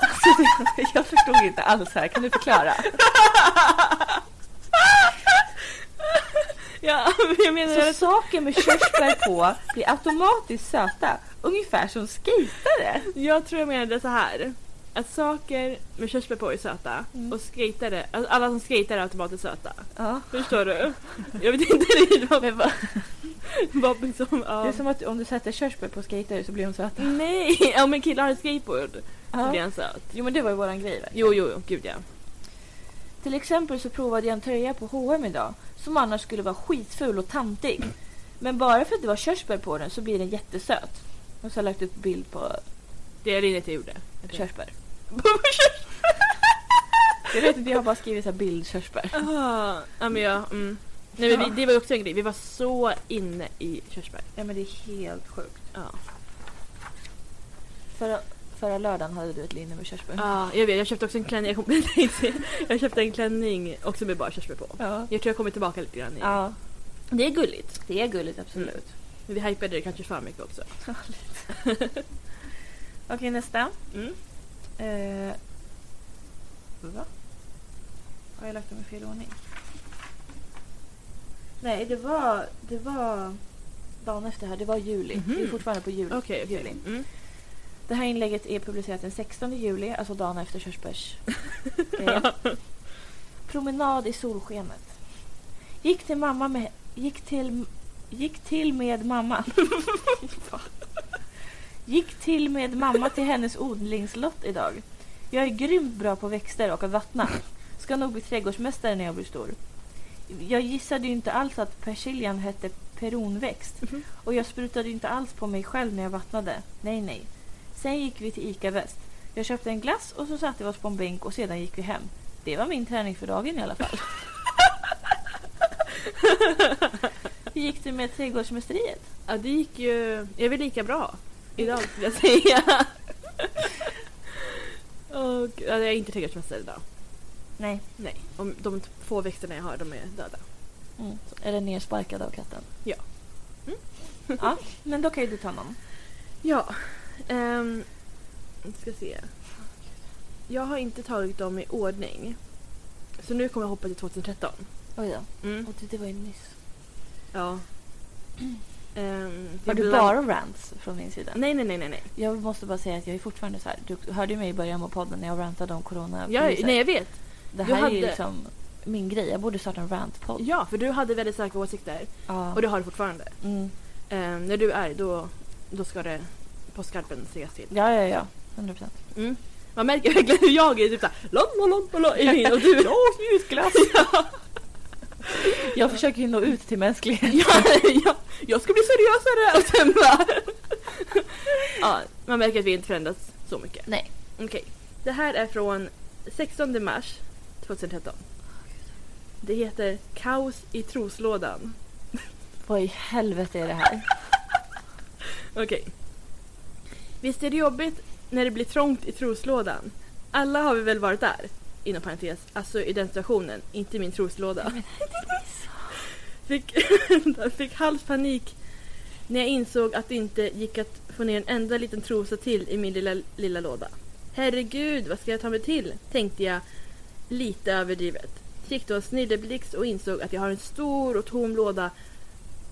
alltså, [LAUGHS] jag förstod inte alls här. Kan du förklara? [LAUGHS] Ja, jag menar Så att... saker med körsbär på blir automatiskt söta. Ungefär som skejtare. Jag tror jag menade så här. Att saker med körsbär på är söta Mm. och skejtare, alltså alla som skejtar är automatiskt söta. Ja. Förstår du? Jag vet inte riktigt vad, Men vad- vad liksom... Det Ja. är som att om du sätter körsbär på skejtare så blir de söta. Nej, om en kille har en skateboard så Ja. blir han söt. Jo men det var ju våran grej verkligen. Jo, jo, jo, gud ja. Till exempel så provade jag en tröja på H&M idag som annars skulle vara skitful och tantig. Men bara för att det var körsbär på den så blir den jättesöt. Och så har jag lagt upp bild på Det är det jag gjorde. körsbär. Jag vet inte, jag har bara skrivit så här bild körsbär. Ah, ja, men jag... Mm. Nej, men vi, det var ju också en grej. Vi var så inne i körsbär. Ja men det är helt sjukt. Ja. Förra, förra lördagen hade du ett linne med körsbär. Ja, jag vet. Jag köpte också en klänning. Jag, kom, [LAUGHS] jag köpte en klänning också med bara körsbär på. Ja. Jag tror jag kommer tillbaka lite grann. i- ja. Det är gulligt. Det är gulligt absolut. Men vi hypade det kanske för mycket också. [LAUGHS] Okej nästa. Mm. Eh, va? Har jag lagt dem i fel ordning? Nej, det var, det var dagen efter här. Det var juli. Mhm. Vi är fortfarande på juli. Okej, okej. juli. Mm. Det här inlägget är publicerat den 16 juli, alltså dagen efter körsbärs. [LAUGHS] Promenad i solskenet. Gick till mamma med... Gick till... Gick till med mamma. [LAUGHS] gick till med mamma till hennes odlingslott idag. Jag är grymt bra på växter och att vattna. Ska nog bli trädgårdsmästare när jag blir stor. Jag gissade ju inte alls att persiljan hette peronväxt. Mhm. Och jag sprutade ju inte alls på mig själv när jag vattnade. Nej, nej. Sen gick vi till ICA Väst. Jag köpte en glass och så satte vi oss på en bänk och sedan gick vi hem. Det var min träning för dagen i alla fall. [LAUGHS] Hur gick det med trädgårdsmästeriet? Ja, det gick ju... Jag är lika bra idag skulle jag säga. och, ja, jag är inte trädgårdsmästare idag. Nej. Nej, om de få växterna jag har de är döda. Mm. Eller nersparkad av katten? Ja. Mm. [LAUGHS] ja, men då kan ju du ta någon. Ja. Um, ska se. Jag har inte tagit dem i ordning. Så nu kommer jag hoppa till 2013. Oj då. Mm. Och det, det var ju nyss. Ja. [CLEARS THROAT] Jag du bland- bara rants från min sida? Nej, nej, nej, nej. Jag måste bara säga att jag är fortfarande så här. Du hörde mig i början på podden när jag rantade om corona. Jag, nej, jag vet. det här är ju hade- liksom min grej. Jag borde starta en rantpodd. Ja, för du hade väldigt starka åsikter. Ja. Och det har du fortfarande. Mm. Ehm, när du är, då, då ska det på skarpen sägas till. Ja, ja, ja. 100 procent. Mm. Man märker verkligen hur jag är typ såhär och du... [LAUGHS] Jag har skrivit glass. [LAUGHS] Jag försöker ju nå ut till mänskligheten. ja, ja, jag ska bli seriösare! Och sen bara... ja, man märker att vi inte förändrats så mycket. Nej. Okej. Det här är från 16 mars 2013. Det heter Kaos i troslådan. Vad i helvete är det här? [LAUGHS] Okej. Visst är det jobbigt när det blir trångt i troslådan? Alla har vi väl varit där? Inom parentes, alltså i den situationen, inte i min troslåda. Fick, [LAUGHS] fick halspanik när jag insåg att det inte gick att få ner en enda liten trosa till i min lilla, lilla låda. Herregud, vad ska jag ta mig till? Tänkte jag lite överdrivet. Fick då en snilleblixt och insåg att jag har en stor och tom låda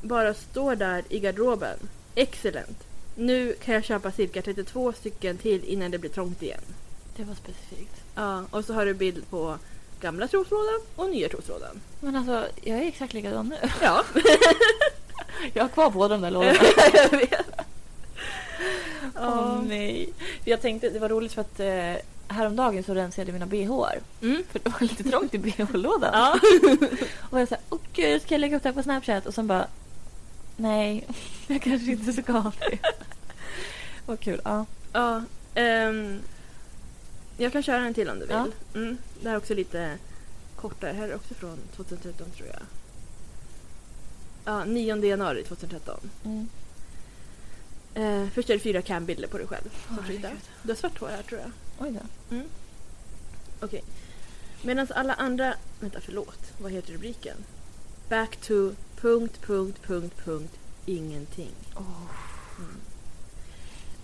bara står där i garderoben. Excellent. Nu kan jag köpa cirka 32 stycken till innan det blir trångt igen. Det var specifikt. Ja, och så har du bild på gamla troslådan och nya troslådan. Men alltså, jag är exakt likadan nu. Ja, [LAUGHS] Jag har kvar båda de där lådorna. [LAUGHS] jag vet. Åh nej. Jag tänkte, det var roligt för att eh, häromdagen så rensade jag mina bhar. Mm. För det var lite trångt i bh-lådan. Ja. [LAUGHS] Och jag sa, åh gud, ska jag lägga upp det här på Snapchat? Och sen bara, nej, jag kanske inte ska ha det. Vad kul. Ja. ja ehm, jag kan köra en till om du vill. Ja. Mm. Det här är också lite kortare. Här är också från 2013 tror jag. Ja, 9 januari 2013. Mm. Eh, först är det fyra cambilder på dig själv. herregud. Du har svart hår här tror jag. Oj då. Mm. Okej. Medan alla andra... Vänta, förlåt. Vad heter rubriken? Back to... Punkt, punkt, punkt, punkt. Ingenting. Mm.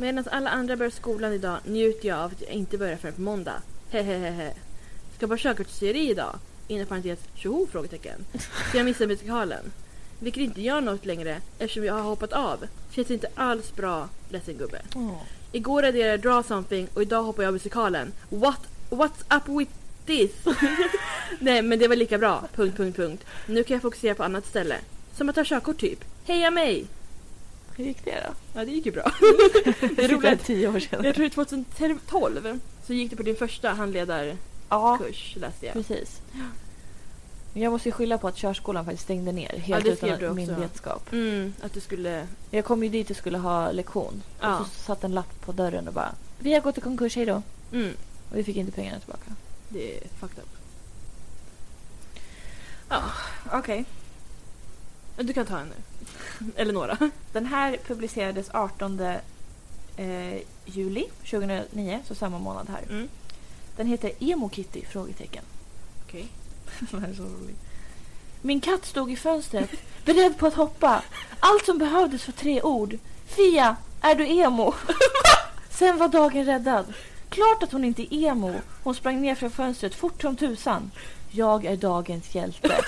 Medan alla andra börjar skolan idag njuter jag av att jag inte börjar förrän på måndag. Hehehehe. Ska på körkortsteori idag? Inom parentes tjoho? Frågetecken. Så jag missar musikalen. Vilket inte gör något längre eftersom jag har hoppat av. Känns inte alls bra. Ledsen gubbe. Åh. Igår raderade jag Draw Something och idag hoppar jag av musikalen. What, what's up with this? [LAUGHS] Nej men det var lika bra. Punkt, punkt, punkt. Nu kan jag fokusera på annat ställe. Som att ta körkort typ. Heja mig! Hur gick det då? Ja det gick ju bra. [LAUGHS] Det är roligt. roligt. tio år sedan. jag tror det var 2012 så gick du på din första handledarkurs Ja, läste jag. precis. Jag måste ju skylla på att körskolan faktiskt stängde ner helt det utan min vetskap. Mm, att du skulle... Jag kom ju dit och skulle ha lektion. Ja. Och så satt en lapp på dörren och bara Vi har gått i konkurs, hej då. Mm, Och vi fick inte pengarna tillbaka. det är fucked up. Ja, okej. Du kan ta en nu. Eller några. Den här publicerades 18 eh, juli 2009, så samma månad här. Mm. Den heter Emo Kitty? Frågetecken. Okej. [LAUGHS] Den här är så rolig. Min katt stod i fönstret, beredd på att hoppa. Allt som behövdes var tre ord. Fia, är du emo? [LAUGHS] Sen var dagen räddad. Klart att hon inte är emo. Hon sprang ner från fönstret fort som tusan. Jag är dagens hjälte. [LAUGHS]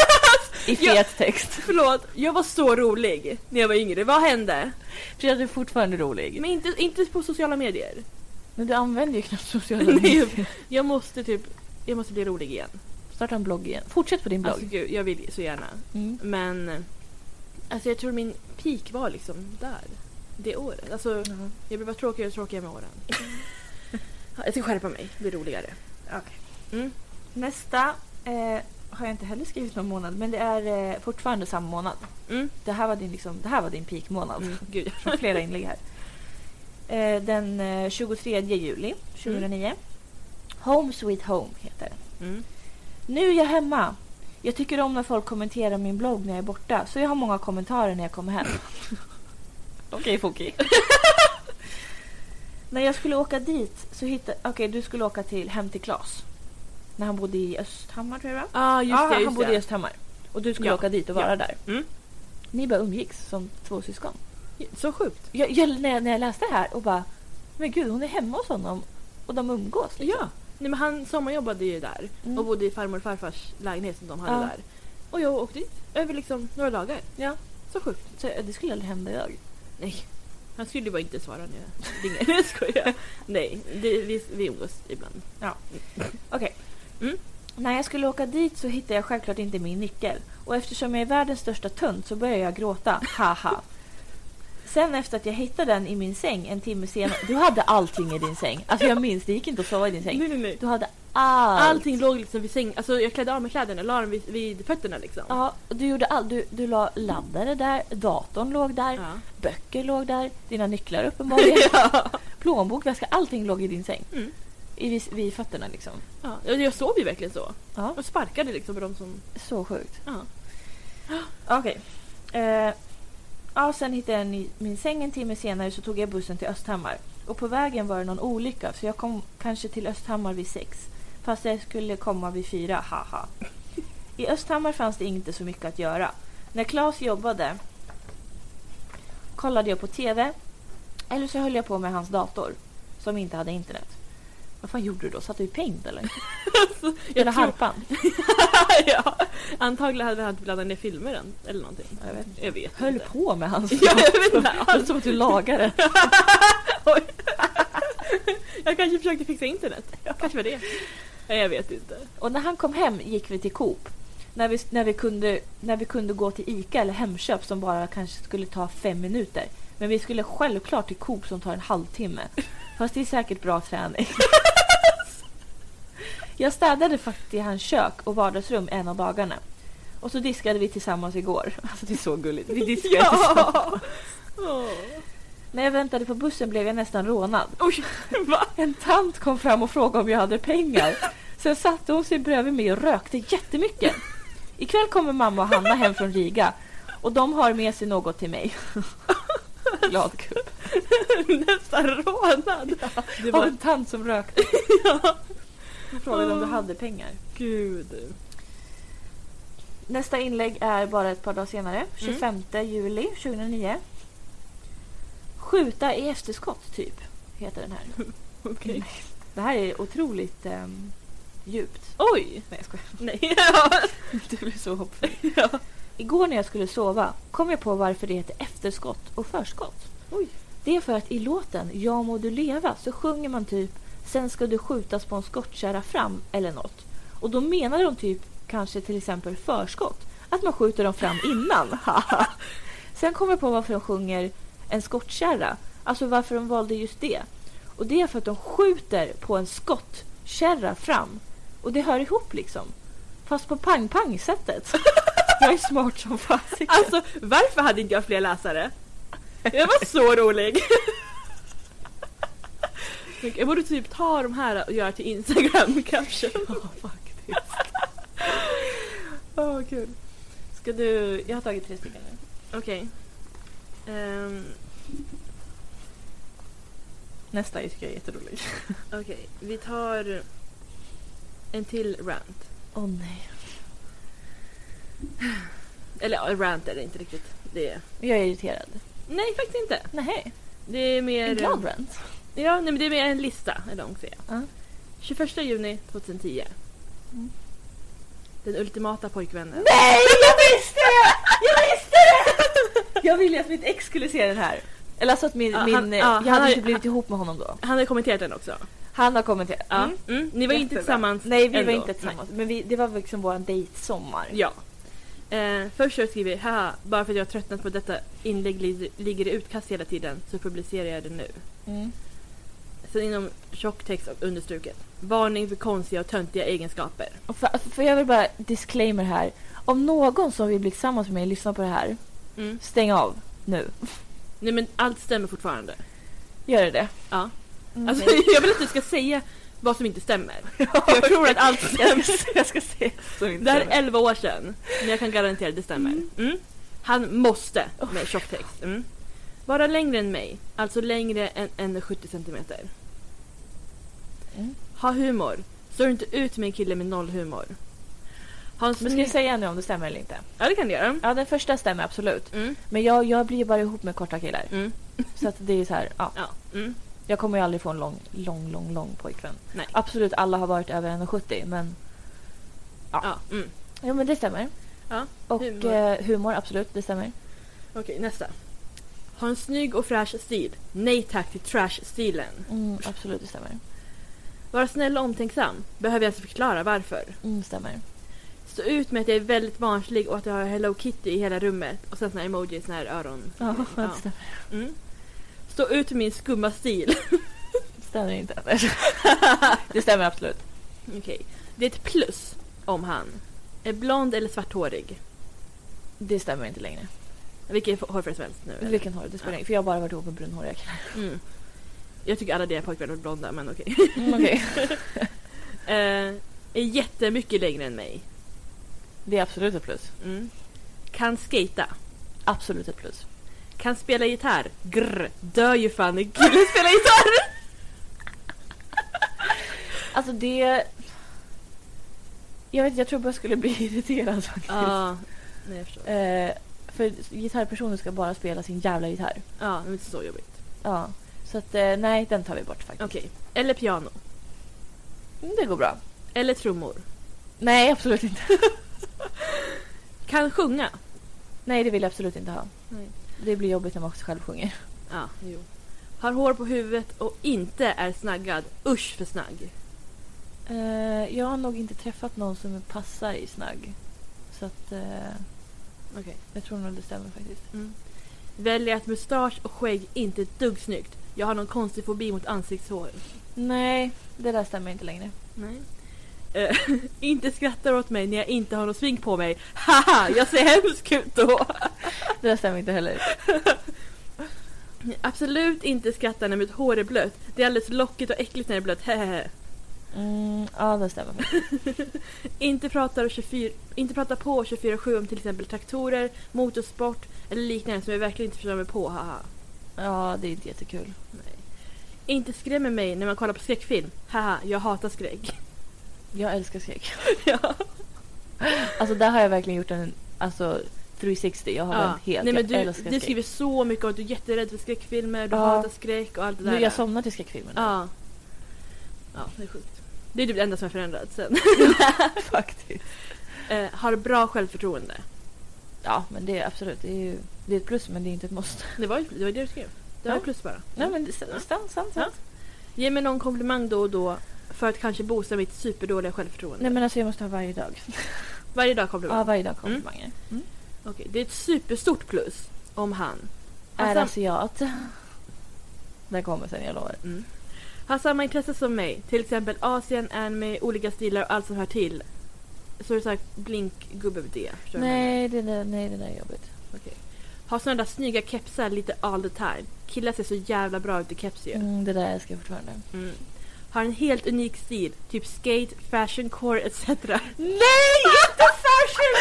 I fet text. Förlåt, jag var så rolig när jag var yngre. Vad hände? Frida, du är fortfarande rolig. Men inte, inte på sociala medier. Men du använder ju knappt sociala Nej, medier. jag måste typ... Jag måste bli rolig igen. Starta en blogg igen. Fortsätt på din blogg. Alltså gud, jag vill så gärna. Mm. Men... Alltså jag tror min peak var liksom där. Det året. Alltså jag blir bara tråkigare och tråkigare med åren. [LAUGHS] Ja, jag ska skärpa mig. Bli roligare. Okej. Mm. Nästa eh, har jag inte heller skrivit någon månad, men det är eh, fortfarande samma månad. Mm. Det här var din, liksom, det här var din peakmånad. Mm. Gud. [LAUGHS] Från flera inlägg här. Eh, den eh, 23 juli 2009. Home Sweet Home heter den. Mm. Nu är jag hemma. Jag tycker om när folk kommenterar min blogg när jag är borta, så jag har många kommentarer när jag kommer hem. [LAUGHS] Okej, Foki. [LAUGHS] när jag skulle åka dit så hittade... Okej, du skulle åka till, hem till Klas. När han bodde i Östhammar, tror jag? Ah, just ja, det. Just han bodde det. i Östhammar. Och du skulle Ja. åka dit och vara Ja. där. Mm. Ni bara umgicks som två syskon. Så sjukt. Jag, jag, när, jag, när jag läste det här och bara... Men gud, hon är hemma hos honom och de umgås. Liksom. Ja. Nej, men han sommarjobbade ju där Mm. och bodde i farmor och farfars lägenhet som de hade Ja. där. Och jag åkte dit över liksom några dagar. Ja. Så sjukt. Så det skulle aldrig hända idag. Nej. Han skulle ju bara inte svara när jag ringer. Jag skojar. Nej, det, vi, vi umgås ibland. Okej. Mm. När jag skulle åka dit så hittade jag självklart inte min nyckel. Och eftersom jag är världens största tunt så började jag gråta. [LAUGHS] Haha. Sen efter att jag hittade den i min säng en timme senare. Du hade allting i din säng. Alltså jag minns, det gick inte att sova i din säng. Nej, nej, nej. Du hade allt. Allting låg liksom vid sängen. Alltså jag klädde av mig kläderna la dem vid, vid fötterna liksom. Ja, och du gjorde allt. Du, du la laddare där, datorn låg där, Ja. böcker låg där, dina nycklar uppenbarligen, [LAUGHS] ja. plånbok, väska, allting låg i din säng. Mm. I, vid, vid fötterna liksom. ja. Jag sov ju verkligen så. Ja, Och sparkade liksom på de som... så sjukt. Ja. [GASPS] Okej. Eh, ja, sen hittade jag ny, min säng en timme senare så tog jag bussen till Östhammar. Och på vägen var det någon olycka så jag kom kanske till Östhammar vid sex. Fast jag skulle komma vid fyra, haha. I Östhammar fanns det inte så mycket att göra. När Claes jobbade kollade jag på TV eller så höll jag på med hans dator som inte hade internet. Vad fan gjorde du då? Satt du i paint eller? [LAUGHS] Eller harpan? [LAUGHS] ja. Antagligen hade han laddat ner filmer än, eller någonting. Jag vet. Jag vet Höll inte. på med hans Ja, jag vet inte. [LAUGHS] Det som att du lagade. Jag kanske försökte fixa internet. Kanske var det. Nej, jag vet inte. Och när han kom hem gick vi till Coop. När vi, när, vi kunde, när vi kunde gå till ICA eller Hemköp som bara kanske skulle ta fem minuter. Men vi skulle självklart till Coop som tar en halvtimme. Fast det är säkert bra träning. [LAUGHS] Jag städade faktiskt i hans kök och vardagsrum en av dagarna. Och så diskade vi tillsammans igår. Alltså det är så gulligt. Vi diskade tillsammans. Åh. När jag väntade på bussen blev jag nästan rånad. Oj? En tant kom fram och frågade om jag hade pengar. Sen satte hon sig bredvid mig och rökte jättemycket. Ikväll kommer mamma och Hanna hem från Riga och de har med sig något till mig. Glad kupp. [LAUGHS] Nästan rånad. Det Av var... en tant som rökte. [LAUGHS] Ja. Hon frågade om du hade pengar. Gud. Nästa inlägg är bara ett par dagar senare. 25 juli 2009. Skjuta i efterskott, typ. Heter den här. [LAUGHS] Okej. Det här är otroligt ehm, djupt. Oj! Nej, jag skojar. Nej. Ja. Du blir så hoppfull. ja. Igår när jag skulle sova kom jag på varför det heter efterskott och förskott. Oj. Det är för att i låten Ja må du leva så sjunger man typ Sen ska du skjutas på en skottkärra fram eller något. Och då menar de typ kanske till exempel förskott. Att man skjuter dem fram innan. [LAUGHS] Sen kommer jag på varför de sjunger en skottkärra. Alltså varför de valde just det. Och det är för att de skjuter på en skottkärra fram. Och det hör ihop liksom. Fast på pang-pang-sättet. [LAUGHS] Jag är smart som fasiken. Alltså, varför hade inte jag fler läsare? Jag var så rolig. [LAUGHS] Jag borde typ ta de här och göra till Instagram caption. Ja, faktiskt. [LAUGHS] Åh, kul. Ska du... Jag har tagit tre stycken nu. Okej. Ehm, Nästa tycker jag är jätterolig. Okej, vi tar en till rant. Åh nej. Eller ja, rant är det inte riktigt. Det är... Jag är irriterad. Nej, faktiskt inte. Nej. Det är mer... En glad rant. Ja, nej, men det är mer en lista, en lång serie. Ja. 21 juni 2010. Mm. Den ultimata pojkvännen. Nej, jag visste det! Jag visste det! [LAUGHS] Jag ville att mitt ex skulle se den här. Eller alltså att min... Ja, min han- ja, jag han hade har- inte blivit ihop med honom då. Han har kommenterat den också. Han har kommenterat. Ja. Mm. Mm. Ni var inte Jättebra. tillsammans Nej, vi var ändå. inte tillsammans. Men vi, det var liksom vår dejtsommar. Nej. Ja. Eh, först så skriver jag haha, bara för att jag har tröttnat på detta inlägg li- ligger i utkast hela tiden så publicerar jag det nu. Mm. Sen inom tjocktext och understruket. Varning för konstiga och töntiga egenskaper. Och för, för jag vill bara disclaimer här. Om någon som vill bli tillsammans med mig lyssnar på det här, Mm. stäng av nu. Nej men allt stämmer fortfarande. Gör det det? Ja. Mm, Alltså, [LAUGHS] jag vill att du ska säga vad som inte stämmer. [LAUGHS] För jag tror att allt stämmer. jag ska inte Det här är 11 år sedan, men jag kan garantera att det stämmer. Mm. Han måste, med tjocktext, mm. vara längre än mig, alltså längre än 1,70 centimeter. Mm. Ha humor, står inte ut med en kille med noll humor. Men ska jag säga nu om det stämmer eller inte? Ja det kan du göra. Ja, den första stämmer absolut. Mm. Men jag, jag blir bara ihop med korta killar. Mm. Så att det är så här, ja. Ja. Mm. Jag kommer ju aldrig få en lång, lång, lång, lång pojkvän. Nej. Absolut, alla har varit över 1,70 men... Ja. Ja. Mm. Ja, men det stämmer. Ja, Och humor. eh, humor absolut, det stämmer. Okej, nästa. Ha en snygg och fräsch stil. Nej tack till trash-stilen. Mm, absolut, det stämmer. Vara snäll och omtänksam. Behöver jag alltså förklara varför. Mm, stämmer. Stå ut med att jag är väldigt barnslig och att jag har Hello Kitty i hela rummet. Och sen såna här emojis, såna här öron. Ja, [LAUGHS] Ja. det stämmer. Mm. Stå ut med min skumma stil. Det [LAUGHS] stämmer inte. [LAUGHS] det stämmer absolut. Okej. Det är ett plus om han är blond eller svarthårig. Det stämmer inte längre. Vilket hårfärg som helst nu. eller? Vilken hår? Det spelar ingen För jag har bara varit ihop med brunhåriga killar. Mm. Jag tycker alla dina pojkvänner är blonda men okej. Mm, okej. [LAUGHS] Eh, är jättemycket längre än mig. Det är absolut ett plus. Mm. Kan skata. Absolut ett plus. Kan spela gitarr. Grr. Dör ju fan när killen spelar gitarr. [LAUGHS] Alltså det... Jag vet jag tror bara jag skulle bli [LAUGHS] irriterad faktiskt. Ja, nej jag förstår. Eh, för gitarrpersoner ska bara spela sin jävla gitarr. Ja, det är inte så jobbigt. Ja. Så att eh, nej, den tar vi bort faktiskt. Okej. Eller piano. Mm, Det går bra. Eller trummor. Nej, absolut inte. [LAUGHS] Kan sjunga. Nej, det vill jag absolut inte ha. Nej. Det blir jobbigt när man också själv sjunger. Ja, jo. Har hår på huvudet och inte är snaggad. Usch för snagg. Eh, jag har nog inte träffat någon som passar i snagg. Så att eh, Okej. jag tror nog det stämmer faktiskt. Mm. Väljer att mustasch och skägg inte är ett dugg snyggt. Jag har någon konstig fobi mot ansiktshår. Nej, det där stämmer inte längre. Nej. Eh, [LAUGHS] inte skrattar åt mig när jag inte har någon smink på mig. Haha, jag ser hemsk ut då. Det där stämmer inte heller. [LAUGHS] Absolut inte skratta när mitt hår är blött. Det är alldeles lockigt och äckligt när det är blött. Hehehe. Mm, ja, det stämmer. [LAUGHS] Inte pratar, och 24, inte pratar på 24-7 om till exempel traktorer, motorsport eller liknande som jag verkligen inte förstår mig på. Haha. Ja, det är inte jättekul. Nej. Inte skrämmer mig när man kollar på skräckfilm. Haha, jag hatar skräck. Jag älskar skräck. [LAUGHS] ja. Alltså där har jag verkligen gjort en alltså, 360. Jag har Ja. vänt helt. Nej, men jag du, älskar du skriver så mycket om att du är jätterädd för skräckfilmer, du Ja. hatar skräck och allt det där. Nu, jag somnar till skräckfilmer nu. Ja. Ja, det är sjukt. Det är typ det enda som är förändrat sen. [LAUGHS] [LAUGHS] faktiskt. eh, har bra självförtroende. Ja, men det är absolut. Det är, ju, det är ett plus, men det är inte ett måste. Det var ju det, var det du skrev. Det var Ja. plus bara. Nej, men sant, sant, sant. Ja. Ge mig någon komplimang då och då för att kanske boosta mitt superdåliga självförtroende. Nej, men alltså jag måste ha varje dag. Varje dag komplimang. Ja, varje dag komplimanger. Mm. Okej, det är ett superstort plus om han Är har, sam- asiat. Den kommer sen, jag lovar. mm. har samma intresse som mig. Till exempel Asien, anime, olika stilar och allt som hör till. Så det såhär blinkgubbe det. Förstår du vad jag menar? Nej det, där, nej, det där är jobbigt. Okej. Har sådana där snygga kepsar lite all the time. Killar ser så jävla bra ut i keps ju. Mm, det där älskar jag fortfarande. Mm. Har en helt unik stil. Typ skate, fashion core etc. Nej, inte fashion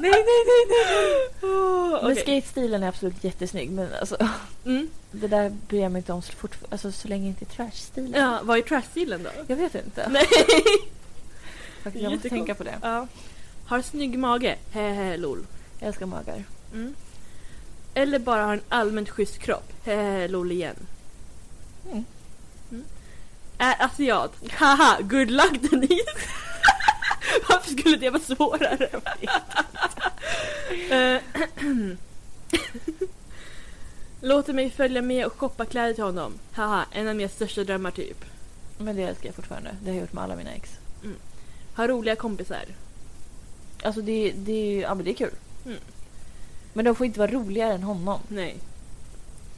Nej, nej, nej, nej. Oh, Men skate-stilen är absolut jättesnygg. Men alltså, mm. det där bryr jag mig inte om så, fort, alltså, så länge inte trash-stilen. Ja, vad är trash-stilen då? Jag vet inte. Nej. [LAUGHS] Faktiskt, jag måste tänka på det. Ja. Har snygg mage. Hehe lol. Jag älskar magar. Mm. Eller bara har en allmänt schysst kropp. Hehe lol igen. Mm. Är asiat. Haha, good luck Denise. [LAUGHS] Varför skulle det vara svårare? Eh, [CLEARS THROAT] Låter mig följa med och shoppa kläder till honom. Haha, en av mina största drömmar typ. Men det älskar jag fortfarande. Det har jag gjort med alla mina ex. Har roliga kompisar. Alltså det, det, ja, men det är kul. Mm. Men de får inte vara roligare än honom. Nej.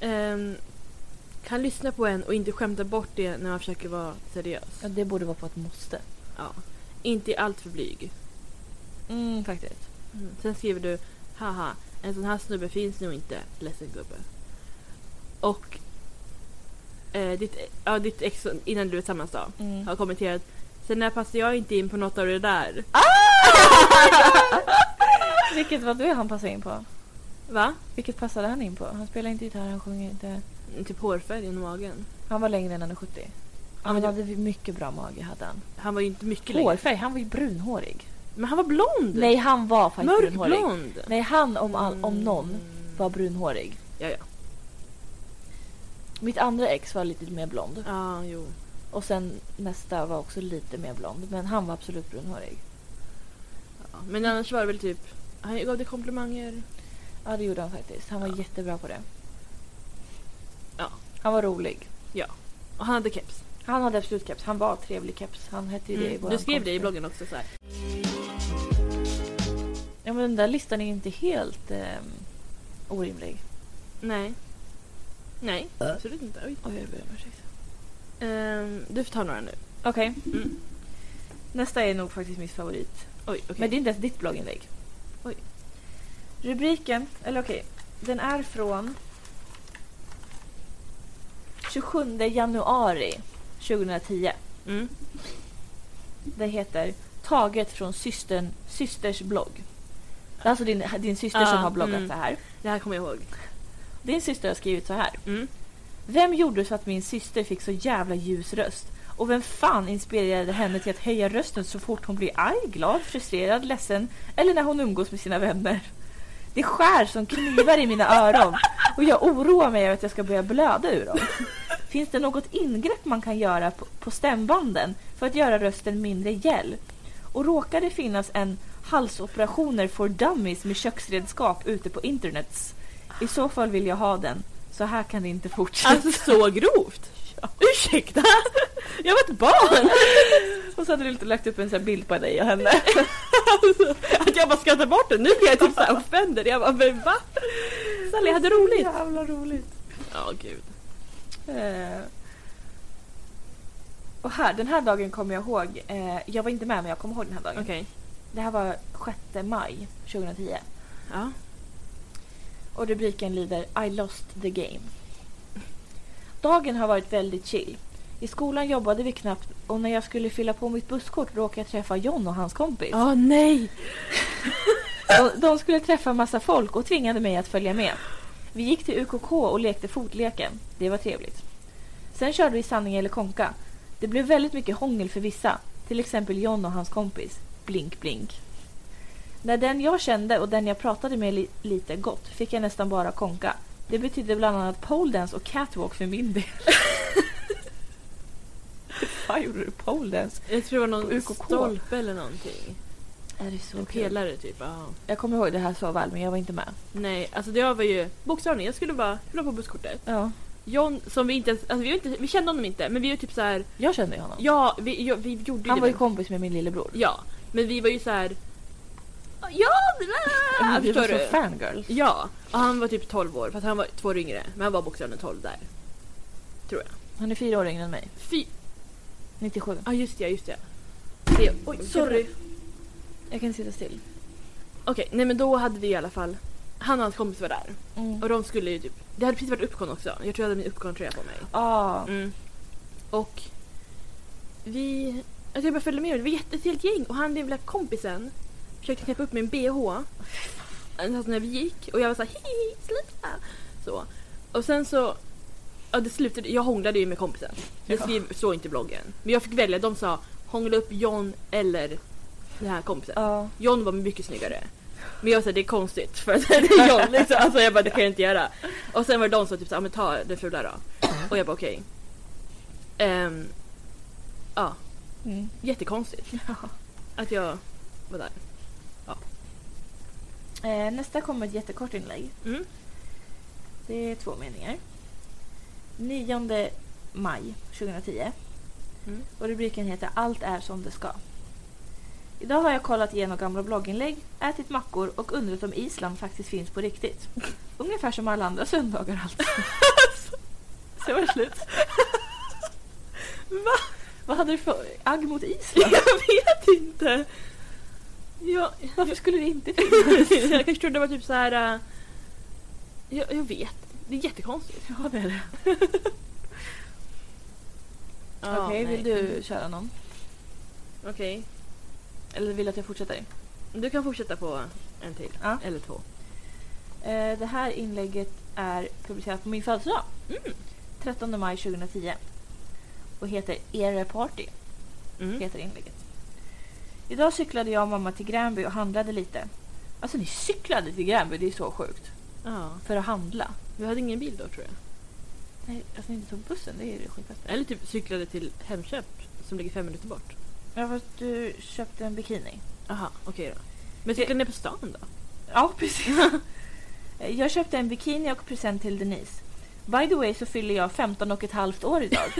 Ehm, kan lyssna på en och inte skämta bort det när man försöker vara seriös. Ja, det borde vara på ett måste. Ja. Inte allt för blyg. Mm, faktiskt. Sen skriver du haha, en sån här snubbe finns nog inte, ledsen gubbe. Och eh, ditt, ja, ditt ex innan du blev tillsammans då Mm. har kommenterat Sen när passar jag inte in på något av det där? [LAUGHS] Vilket var det han passade in på? Va? Vilket passade han in på? Han spelar inte gitarr, han sjunger inte. Typ hårfärgen och magen. Han var längre än 1,70. Ja, Han det- hade mycket bra mage hade han. Han var ju inte mycket längre. Hårfärg, han var ju brunhårig. Men han var blond! Nej, han var faktiskt brunhårig. Mörkblond! Nej, han om, all, om någon Mm. var brunhårig. Ja, ja. Mitt andra ex var lite mer blond. Ja, jo. Och sen nästa var också lite mer blond. Men han var absolut brunhårig. Ja. Men annars var det väl typ, han gav dig komplimanger. Ja, det gjorde han faktiskt. Han var Ja. jättebra på det. Ja. Han var rolig. Och han hade keps. Han hade absolut keps. Han var trevlig keps. Han hette ju det i Mm. våran Du skrev det i bloggen också så här. Ja, men den där listan är inte helt ehm, orimlig. Nej. Nej, absolut inte. Oj. Oj, jag ber om ursäkt. Ehm, du får ta några nu. Okej. Mm. Nästa är nog faktiskt mitt favorit. Oj, okej. Men det är inte ens ditt blogginlägg. Oj. Rubriken, eller okej, den är från 27 januari 2010. Mm. Det heter Taget från systern, systers blogg. Det är alltså din, din syster som har bloggat mm. så här. Det här kommer jag ihåg. Din syster har skrivit så här. Mm. Vem gjorde så att min syster fick så jävla ljus röst? Och vem fan inspirerade henne till att höja rösten så fort hon blir arg, glad, frustrerad, ledsen eller när hon umgås med sina vänner? Det skär som knivar i mina öron och jag oroar mig över att jag ska börja blöda ur dem. Finns det något ingrepp man kan göra på, på stämbanden för att göra rösten mindre gäll? Och råkar det finnas en halsoperationer for dummies med köksredskap ute på internets? I så fall vill jag ha den. Så här kan det inte fortsätta. Alltså så grovt! [LAUGHS] Ursäkta! Jag var ett barn! Och så hade du lagt upp en sån här bild på dig och henne. Alltså, [LAUGHS] att jag bara skrattar bort det. Nu blir jag typ såhär offended. Jag bara, men va? Sally, jag hade roligt. Jävla roligt. Ja, gud. Eh. Och här, den här dagen kommer jag ihåg. Eh, jag var inte med men jag kommer ihåg den här dagen. Okej. Det här var 6 maj 2010. Ja. Och rubriken lyder I lost the game. Dagen har varit väldigt chill. I skolan jobbade vi knappt och när jag skulle fylla på mitt busskort råkade jag träffa John och hans kompis. Åh nej! De, de skulle träffa massa folk och tvingade mig att följa med. Vi gick till UKK och lekte fotleken. Det var trevligt. Sen körde vi sanning eller konka. Det blev väldigt mycket hångel för vissa. Till exempel John och hans kompis. Blink blink. När den jag kände och den jag pratade med li- lite gått fick jag nästan bara konka. Det betydde bland annat pole dance och catwalk för min del. [LAUGHS] Fan gjorde du pole dance? Jag tror det var någon UKK. stolpe eller någonting. Är det så En kul? pelare typ. Ja. Jag kommer ihåg det här så väl men jag var inte med. Nej, alltså det var ju bokstavligen. Jag skulle bara fylla på busskortet. Ja, John som vi inte ens, alltså vi, var inte, vi kände honom inte men vi var typ så här. jag kände ju honom. ja vi, ja, vi gjorde ju Han det var ju kompis med min lillebror. Ja, men vi var ju så här. Ja, Men vi var så fangirls. Ja, och han var typ 12 år fast han var två år yngre. Men han var bokstavligen 12 där. Tror jag. Han är fyra år yngre än mig. Fy... 97. Ja just det, just det. det oj, sorry. Jag kan sitta still. Okej, nej men då hade vi i alla fall han och hans kompis var där. Mm. Och de skulle ju typ... Det hade precis varit Uppcon också. Jag tror jag hade min Uppcon-tröja på mig. Ah, Mm. Och vi... Alltså jag bara följde med. Det var ett helt gäng och han den lilla kompisen försökte knäppa upp min bh. Alltså när vi gick och jag var så här hihi, sluta! Så. Och sen så... Ja det slutade, jag hånglade ju med kompisen. Det Ja. skrev så inte i bloggen. Men jag fick välja, de sa hångla upp John eller den här kompisen. ja. John var mycket snyggare. Men jag sa det är konstigt för att det är John [LAUGHS] liksom. Alltså jag bara det kan jag inte göra. Och sen var det de som typ sa men ta det fula då. Och jag bara okej. Ehm, ja, Mm. jättekonstigt att jag var där. Eh, nästa kommer ett jättekort inlägg. Mm. Det är två meningar. 9 maj 2010. Mm. Och rubriken heter Allt är som det ska. Idag har jag kollat igenom gamla blogginlägg, ätit mackor och undrat om Island faktiskt finns på riktigt. [LAUGHS] Ungefär som alla andra söndagar alltså. [LAUGHS] Så var det slut. Va? Vad hade du för agg mot Island? Jag vet inte. Jag, Varför skulle det inte [LAUGHS] finnas? jag kanske trodde det var typ så här. äh, jag, jag vet. Det är jättekonstigt. Ja, det är det. Ja, Okej, vill nej. du köra någon? Okej. Eller vill du att jag fortsätter? Du kan fortsätta på en till. Ja. Eller två. Eh, det här inlägget är publicerat på min födelsedag. Mm. 13 maj 2010. Och heter Era Party. Mm. Heter inlägget. Idag cyklade jag och mamma till Gränby och handlade lite. Alltså ni cyklade till Gränby, det är så sjukt. Ja. För att handla. Vi hade ingen bil då tror jag. Nej, alltså ni inte tog bussen, det är ju det skitbästa. Eller typ cyklade till Hemköp som ligger fem minuter bort. Ja, fast du köpte en bikini. Aha, okej då. Men cyklade ner på stan då? Ja, precis. [LAUGHS] jag köpte en bikini och present till Denise. By the way så fyller jag 15 och ett halvt år idag.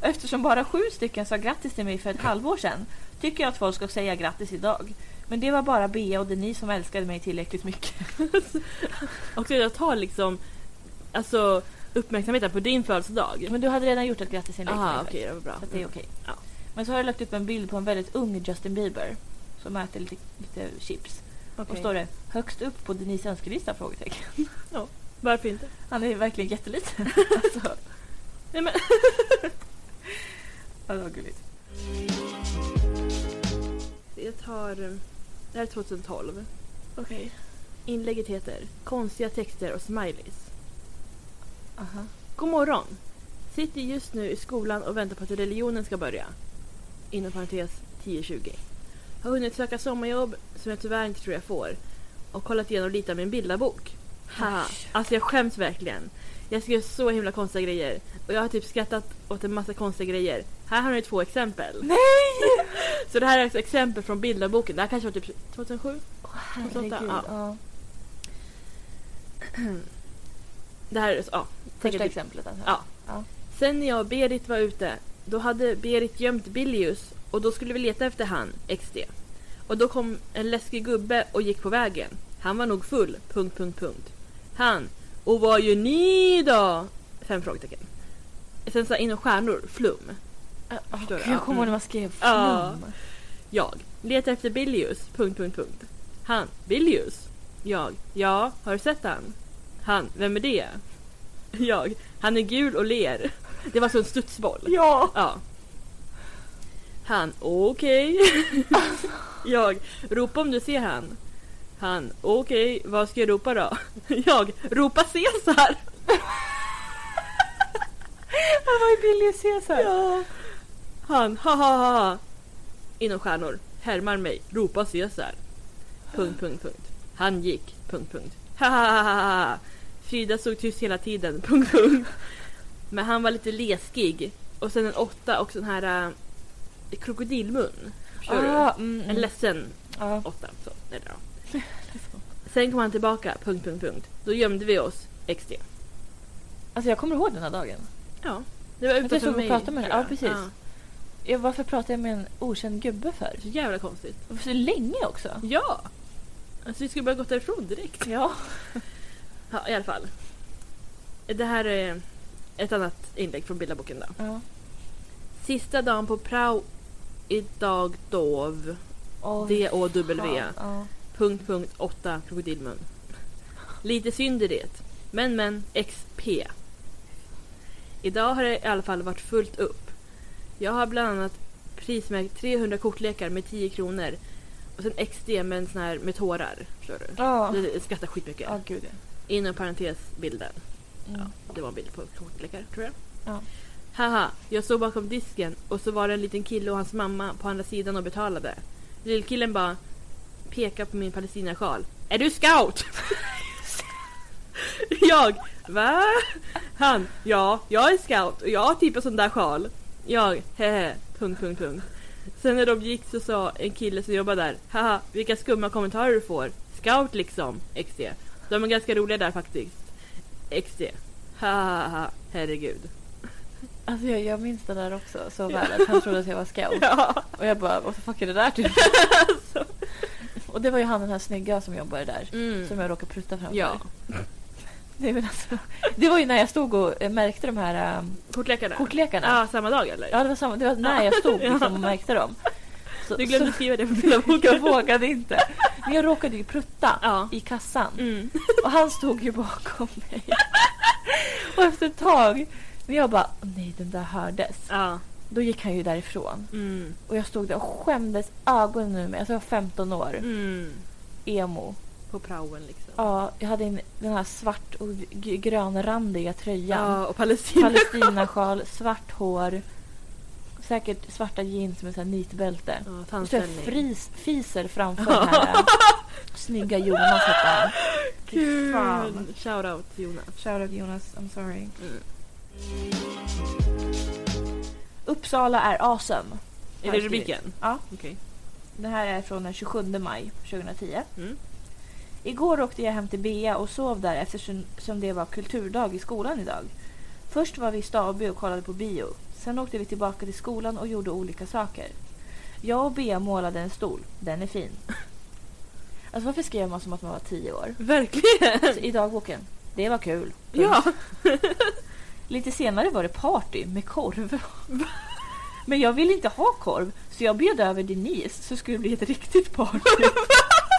Och [LAUGHS] Eftersom bara sju stycken sa grattis till mig för ett halvår sedan tycker jag att folk ska säga grattis idag. Men det var bara Bea och Denise som älskade mig tillräckligt mycket. [LAUGHS] Och jag tar liksom, alltså uppmärksamheten på din födelsedag. Men du hade redan gjort ett grattisinlägg till Aha, okej, det var bra. Så det är okej. Ja. Men så har jag lagt upp en bild på en väldigt ung Justin Bieber. Som äter lite, lite chips. Och Okej. står det högst upp på Denise önskelista? Frågetecken. Varför inte? Han är verkligen jätteliten. [LAUGHS] alltså, Nej, men... [LAUGHS] ja, det var gulligt. Jag tar... Det här är 2012. Okej. Inlägget heter Konstiga texter och smileys. Aha. God morgon! Sitter just nu i skolan och väntar på att religionen ska börja. Inom parentes 10-20. Har hunnit söka sommarjobb som jag tyvärr inte tror jag får. Och kollat igenom lite av min bildarbok. Haha, alltså jag skäms verkligen. Jag skrev så himla konstiga grejer. Och jag har typ skrattat åt en massa konstiga grejer. Här har ni två exempel. Nej! Så det här är alltså exempel från bildarboken. Det här kanske var typ 2007? Åh, herregud. Ja. Ja. Det här är ja, Första exemplet alltså. Ja. Ja. Sen när jag och Berit var ute, då hade Berit gömt Billius och då skulle vi leta efter han, XD. Och då kom en läskig gubbe och gick på vägen. Han var nog full, punkt, punkt, punkt. Han, och vad gör ni då? Fem frågetecken. Sen så här inom stjärnor, flum. Förstår du? jag kommer ihåg när man skrev Ja. flum. Jag, letar efter Billius, punkt, punkt, punkt. Han, Billius? Jag, ja, har du sett han? Han, vem är det? Jag, han är gul och ler. Det var så en studsboll. Ja! Ja. Han, okej. [LAUGHS] jag, ropa om du ser han. Han, okej, vad ska jag ropa då? jag, ropa Caesar! Han var ju Billy Caesar. Ja. Han, ha ha ha, ha. Inom stjärnor, härmar mig, ropa Caesar. Punkt, punkt, punkt. Han gick, punkt, punkt. Ha ha ha ha, ha. Frida stod tyst hela tiden, [LAUGHS] punkt, punkt. Men han var lite läskig. Och sen en åtta och sån här äh, krokodilmun. Förstår du? Ah, mm, En mm. ledsen Ja. åtta. Så, eller, [LAUGHS] ja. Sen kom han tillbaka, punkt, punkt, punkt. Då gömde vi oss, XD. Alltså jag kommer ihåg den här dagen. Ja. Det var utanför såg mig. pratade med henne. Ja, precis. Ja, varför pratar jag med en okänd gubbe för? Så jävla konstigt. Och Så länge också. Ja! Alltså vi skulle bara gått därifrån direkt. Ja. Ja, i alla fall. Det här är ett annat inlägg från bildarboken då. ja. Sista dagen på prao idag dov. Åh, D-O-W. Ja. Punkt, punkt, 8 krokodilmun. Lite synd i det. Men men, XP. Idag har det i alla fall varit fullt upp. Jag har bland annat prismärkt 300 kortlekar med 10 kronor. Och sen XD med en sån här med tårar. Förstår du? Ja. Det jag skrattar skitmycket. Ja, gud ja. Inom parentes bilden. Mm. Ja, det var en bild på kortlekar tror jag. Ja. Haha, jag stod bakom disken och så var det en liten kille och hans mamma på andra sidan och betalade. Lillkillen bara pekar på min palestinasjal. Är du scout? [LAUGHS] jag, va? Han, ja, jag är scout och jag har typ en sån där sjal. Jag, hehe, punkt, punkt, punkt. Sen när de gick så sa en kille som jobbar där, haha, vilka skumma kommentarer du får. Scout liksom, XD. De är ganska roliga där faktiskt. XD. Haha, herregud. Alltså jag, jag minns det där också så väl att han trodde att jag var scout. [LAUGHS] Ja. Och jag bara, vad fuck är det där typ? [LAUGHS] Och det var ju han den här snygga som jobbade där. Mm. Som jag råkade prutta framför. Ja. Nej, men alltså, det var ju när jag stod och eh, märkte de här um, Kortlekarna? kortlekarna. Ja, samma dag eller? Ja, det var, samma, det var när jag stod [LAUGHS] liksom och märkte dem. Så, Du glömde så, skriva det på [LAUGHS] jag bildarboken. vågade inte. Men jag råkade ju prutta Ja. i kassan. Mm. Och han stod ju bakom mig. [LAUGHS] Och efter ett tag, när jag bara, "Åh nej den där hördes. Ja. Då gick han ju därifrån. Mm. Och jag stod där och skämdes ögonen ur mig. Alltså jag var 15 år. Mm. Emo. På praoen liksom. Ja, jag hade en, den här svart och grönrandiga tröjan. Ja, och Palestina. Palestinasjal, svart hår. Säkert svarta jeans med så här nitbälte. Ja, så jag fris, fiser framför [LAUGHS] den här snygga Jonas hette han. Kul! Shoutout Jonas. Shoutout Jonas, I'm sorry. Mm. Uppsala är awesome. Är det rubriken? Ja. Okej. Det här är från den 27 maj 2010. Mm. Igår åkte jag hem till Bea och sov där eftersom som det var kulturdag i skolan idag. Först var vi i Staby och kollade på bio. Sen åkte vi tillbaka till skolan och gjorde olika saker. Jag och Bea målade en stol. Den är fin. Alltså varför skrev man som att man var tio år? Verkligen! Alltså, I dagboken. Det var kul. Ja. Lite senare var det party med korv. [LAUGHS] Men jag ville inte ha korv så jag bjöd över Denise så skulle det bli ett riktigt party. [LAUGHS]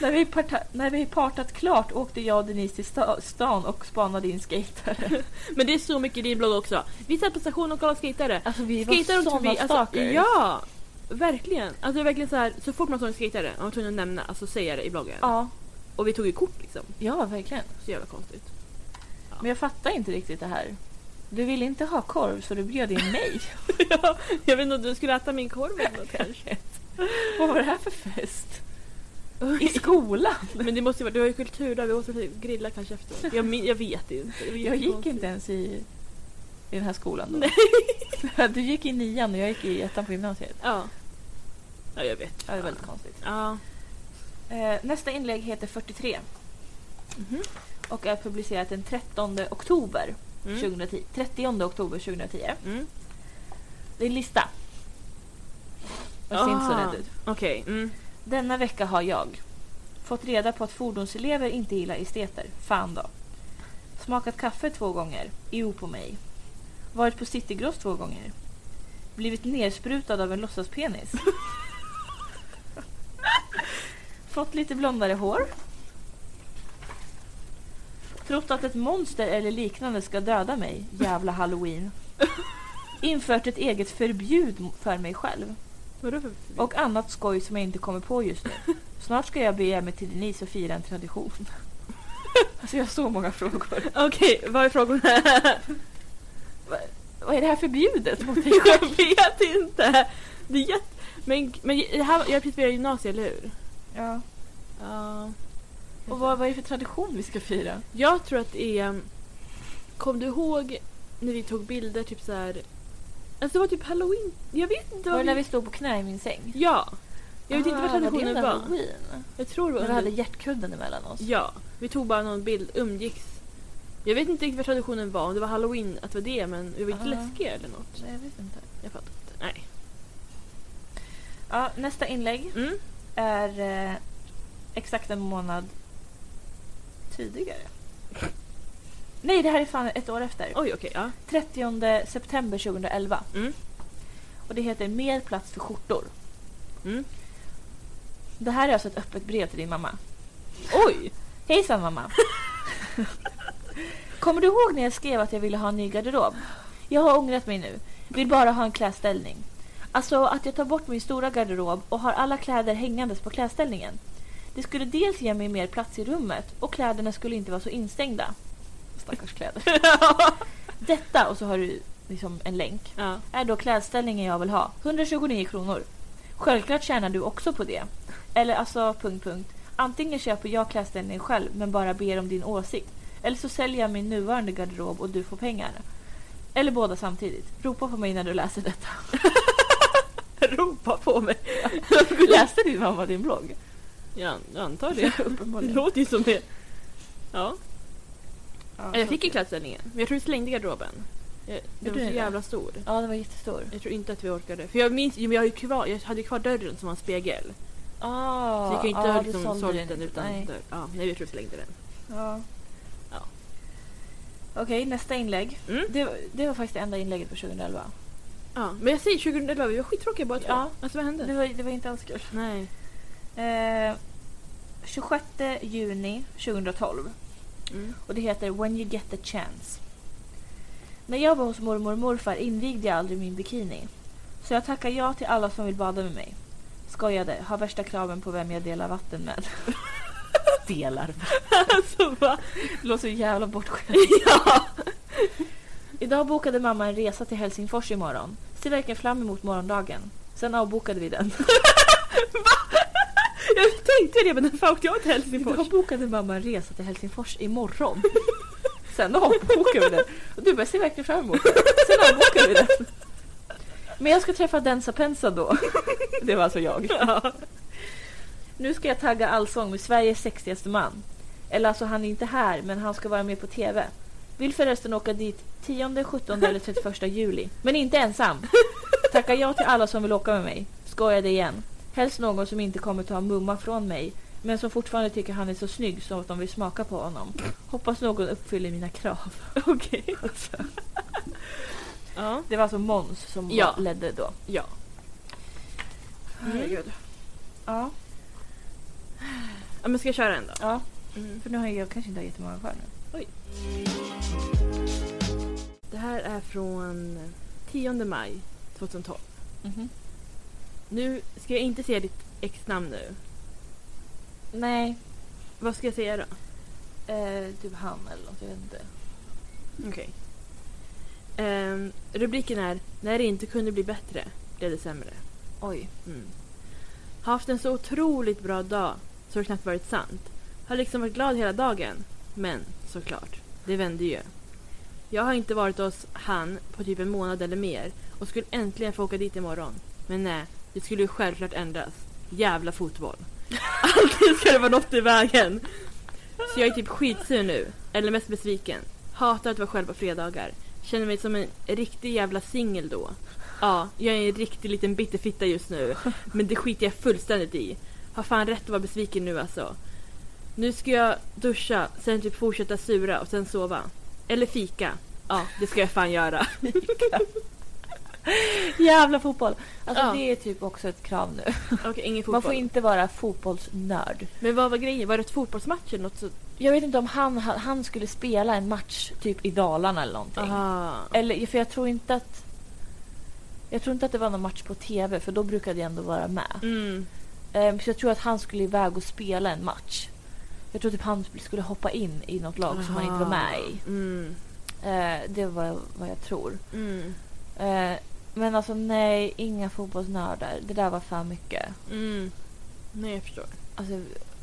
när, vi parta- när vi partat klart åkte jag och Denise till sta- stan och spanade in skatare. [LAUGHS] Men det är så mycket i din blogg också. Vi satt på stationen och kollade skatare. Alltså vi var Skatare såna förbi. Alltså, ja! Verkligen. Alltså det är verkligen så här, så fort man såg en skatare, man var tvungen att nämna, alltså säga det i bloggen. ja, Och vi tog ju kort liksom. ja, verkligen. Så jävla konstigt. Men jag fattar inte riktigt det här. Du ville inte ha korv så du bjöd in mig. [LAUGHS] ja, jag vet inte om du skulle äta min korv eller något [LAUGHS] kanske. Vad var det här för fest? I skolan? [LAUGHS] Men det måste ju vara, du har ju kulturdag, vi måste grilla kanske efteråt. Jag, jag vet inte. Var Jag gick inte ens i, i den här skolan då. Nej. [LAUGHS] Du gick i nian och jag gick i ettan på gymnasiet. Ja. Ja, jag vet. Ja, det är väldigt konstigt. Ja. Eh, nästa inlägg heter 43 Mhm. och är publicerat den 13 oktober Mm. 2010. 30 oktober 2010. Mm. Det är en lista. Det ser inte så Ah, rätt ut. Okej. Mm. Denna vecka har jag fått reda på att fordonselever inte gillar esteter. Fan då. Smakat kaffe två gånger. Jo på mig. Varit på Citygross två gånger. Blivit nersprutad av en låtsaspenis. [LAUGHS] Fått lite blondare hår. Trott att ett monster eller liknande ska döda mig. Jävla halloween. [LAUGHS] Infört ett eget förbjud för mig själv. Vadå för... Och annat skoj som jag inte kommer på just nu. [LAUGHS] Snart ska jag bege mig till Denise och fira en tradition. Alltså jag har så många frågor. Okej, vad är frågorna? Vad är det här förbjudet mot dig [LAUGHS] jag själv? vet inte. Det är jätte... Men, men det här, jag precis börjat gymnasiet, eller hur? Ja. Ja. Och vad, vad är det för tradition vi ska fira? Jag tror att det är... Kom du ihåg när vi tog bilder typ så här... Alltså det var typ halloween. Jag vet inte Var det när vi stod på knä i min säng? Ja. Jag vet inte vad Ah, traditionen var. halloween? Jag tror det var När vi hade hjärtkudden emellan oss? Ja. Vi tog bara någon bild, umgicks. Jag vet inte riktigt vad traditionen var, om det var halloween, att det var det, men vi var inte Ah. läskiga eller något. Nej, jag vet inte. Jag fattar inte. Nej. Ja, nästa inlägg Mm. är eh, exakt en månad tidigare. [LAUGHS] Nej, det här är fan ett år efter. Oj, okej. ja. 30 september 2011. Mm. Och det heter Mer plats för skjortor. Mm. Det här är alltså ett öppet brev till din mamma. Oj! [LAUGHS] Hejsan mamma! [LAUGHS] Kommer du ihåg när jag skrev att jag ville ha en ny garderob? Jag har ångrat mig nu. Vill bara ha en klädställning. Alltså att jag tar bort min stora garderob och har alla kläder hängandes på klädställningen. Det skulle dels ge mig mer plats i rummet och kläderna skulle inte vara så instängda. Stackars kläder. [LAUGHS] Detta, och så har du liksom en länk, ja. är då klädställningen jag vill ha. 129 kronor. Självklart tjänar du också på det. Eller alltså, punkt, punkt. Antingen köper jag klädställningen själv men bara ber om din åsikt. Eller så säljer jag min nuvarande garderob och du får pengar. Eller båda samtidigt. Ropa på mig när du läser detta. [LAUGHS] Ropa på mig. Läste din mamma din blogg? Ja, jag antar det. [LAUGHS] Det Uppenbarligen. låter ju som det. Ja. Ja, Jag fick ju klädställningen, men jag tror vi slängde garderoben. Jag- Den var så jävla stor. Ja, den var jättestor. Jag tror inte att vi orkade. För jag minns, men jag, har ju kvar, jag hade ju kvar dörren som var en spegel. Ah, Så jag kan ju inte ja, ha liksom sålt den utan Nej. dörr. Ja, nej, jag tror vi slängde den. Ja. Ja. Okej, nästa inlägg. Mm. Det, var- det var faktiskt det enda inlägget på 2011. Ja, men jag säger 2011, vi var skittråkiga båda två. Ja. Alltså vad hände? Det var, det var inte alls kul. Nej. Eh, 26 juni 2012. Mm. Och det heter When you get the chance. När jag var hos mormor och morfar invigde jag aldrig min bikini. Så jag tackar ja till alla som vill bada med mig. Skojade, har värsta kraven på vem jag delar vatten med. [LAUGHS] delar? alltså va? Det låter så jävla bortskämt. [LAUGHS] ja! Idag bokade mamma en resa till Helsingfors imorgon. Ser verkligen fram emot morgondagen. Sen avbokade vi den. [LAUGHS] Jag tänkte det, men när åkte jag till Helsingfors? Idag bokade mamma en resa till Helsingfors imorgon. [LAUGHS] Sen avbokade vi den. Och du bara, ser verkligen fram emot det. Sen avbokade vi den. Men jag ska träffa Densa Pensa då. [LAUGHS] Det var alltså jag. Ja. Nu ska jag tagga Allsång med Sveriges sexigaste man. Eller alltså han är inte här, men han ska vara med på TV. Vill förresten åka dit 10, 17 eller 31 juli. Men inte ensam. Tackar ja till alla som vill åka med mig. Skojade igen. Helst någon som inte kommer ta mumma från mig. Men som fortfarande tycker han är så snygg så att de vill smaka på honom. Hoppas någon uppfyller mina krav. [LAUGHS] Okej. Alltså, [LAUGHS] Ja. det var alltså Måns som Ja. ledde då. Ja. Herregud. Ja. ja. Men ska jag köra en då? ja, Mm. för nu har jag kanske inte har jättemånga kvar nu. Det här är från 10 maj 2012. Mhm. Nu ska jag inte säga ditt ex-namn nu. Nej, Vad ska jag säga då? eh, typ han eller något, jag vet inte. Okej. Ehm, rubriken är När det inte kunde bli bättre blev det sämre. Oj. Mm. Har haft en så otroligt bra dag så det knappt varit sant. Har liksom varit glad hela dagen. Men såklart, det vände ju. Jag har inte varit hos han på typ en månad eller mer och skulle äntligen få åka dit imorgon. Men nej, det skulle ju självklart ändras. Jävla fotboll. [LAUGHS] Alltid ska det vara något i vägen. Så jag är typ skitsur nu. Eller mest besviken. Hatar att vara själv på fredagar. Känner mig som en riktig jävla singel då. Ja, jag är en riktig liten bitterfitta just nu. Men det skiter jag fullständigt i. Har fan rätt att vara besviken nu alltså. Nu ska jag duscha, sen typ fortsätta sura och sen sova. Eller fika. Ja, det ska jag fan göra. [LAUGHS] [LAUGHS] Jävla fotboll! Alltså Ja. det är typ också ett krav nu. Fotboll. [LAUGHS] Man får inte vara fotbollsnörd. Men vad var grejen? Var det ett fotbollsmatch eller något så? Jag vet inte om han, han skulle spela en match typ i Dalarna eller någonting. Aha. Eller för jag tror inte att... Jag tror inte att det var någon match på TV för då brukade jag ändå vara med. Mm. Ehm, så jag tror att han skulle iväg och spela en match. Jag tror typ han skulle hoppa in i något lag som han inte var med i. Mm. Eh, det var vad jag tror. Mm. Eh, men alltså nej, inga fotbollsnördar. Det där var för mycket. Mm. Nej, jag förstår. Alltså,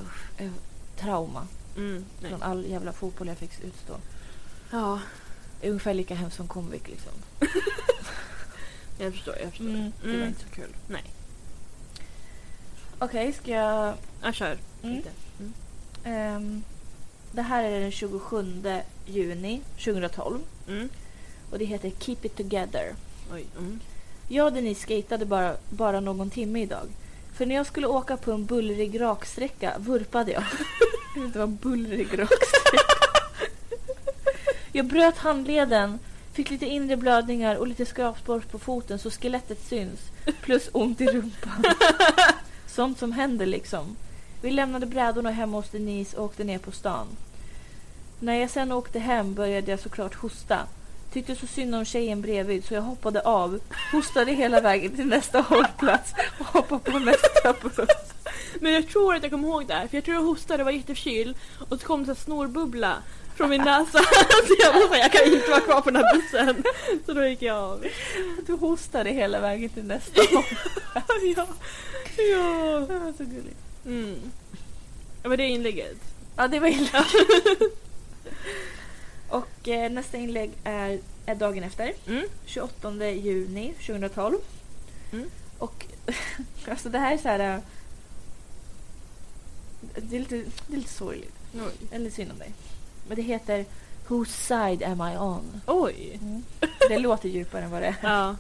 usch, eh, trauma Mm. Nej. från all jävla fotboll jag fick utstå. Ja, ungefär lika hemskt som Comvik liksom. [LAUGHS] jag förstår. Jag förstår. Det var Mm. inte så kul. Nej. Okej, ska jag... Jag kör. Mm. Lite. Mm. Ehm, det här är den 27 juni 2012 Mm. och det heter Keep It Together. Oj. Mm. Jag och Denise skatade bara, bara någon timme idag. För när jag skulle åka på en bullrig raksträcka vurpade jag. [LAUGHS] jag vet inte vad bullrig raksträcka [LAUGHS] Jag bröt handleden, fick lite inre blödningar och lite skrapspår på foten så skelettet syns. Plus ont i rumpan. [LAUGHS] Sånt som händer liksom. Vi lämnade brädorna hemma hos Denise och åkte ner på stan. När jag sen åkte hem började jag såklart hosta. Tyckte så synd om tjejen bredvid så jag hoppade av, hostade hela vägen till nästa hållplats och hoppade på nästa buss. Men jag tror att jag kommer ihåg det här, för jag tror jag hostade och var jätteförkyld och så kom det en snorbubbla från min näsa. [LAUGHS] så jag var såhär, jag kan inte vara kvar på den här bussen. Så då gick jag av. Du hostade hela vägen till nästa hållplats. [LAUGHS] ja. ja. Det var så gulligt. Mm. Var det inlägget? Ja, det var illa. [LAUGHS] Och eh, nästa inlägg är, är dagen efter, Mm. 28 juni 2012. Mm. Och [LAUGHS] alltså det här är så här... äh, Det är lite, det är lite sorgligt. Oj. Eller synd om dig. Men det heter Whose side am I on? Oj. Det låter djupare än vad det är. Ja.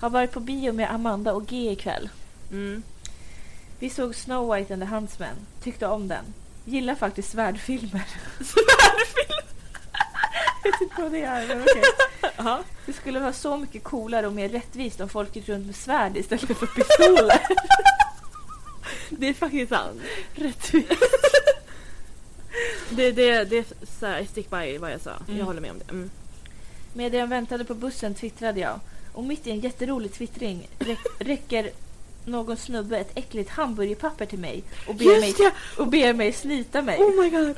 Har varit på bio med Amanda och G ikväll. Mm. Vi såg Snow White and the Huntsman. Tyckte om den. Gillar faktiskt svärdfilmer. [LAUGHS] Svärdfilm? Jag vet inte vad det är, men okej. Ja. Det skulle vara så mycket coolare och mer rättvist om folk gick runt med svärd istället för pistoler. Det är faktiskt sant. rättvist. Det, det, det är så här, stick by vad jag sa. Mm. Jag håller med om det. Mm. Medan jag väntade på bussen twittrade jag. Och mitt i en jätterolig twittring rä- räcker någon snubbe ett äckligt hamburgerpapper till mig och ber, mig, och ber mig slita mig. Oh my god.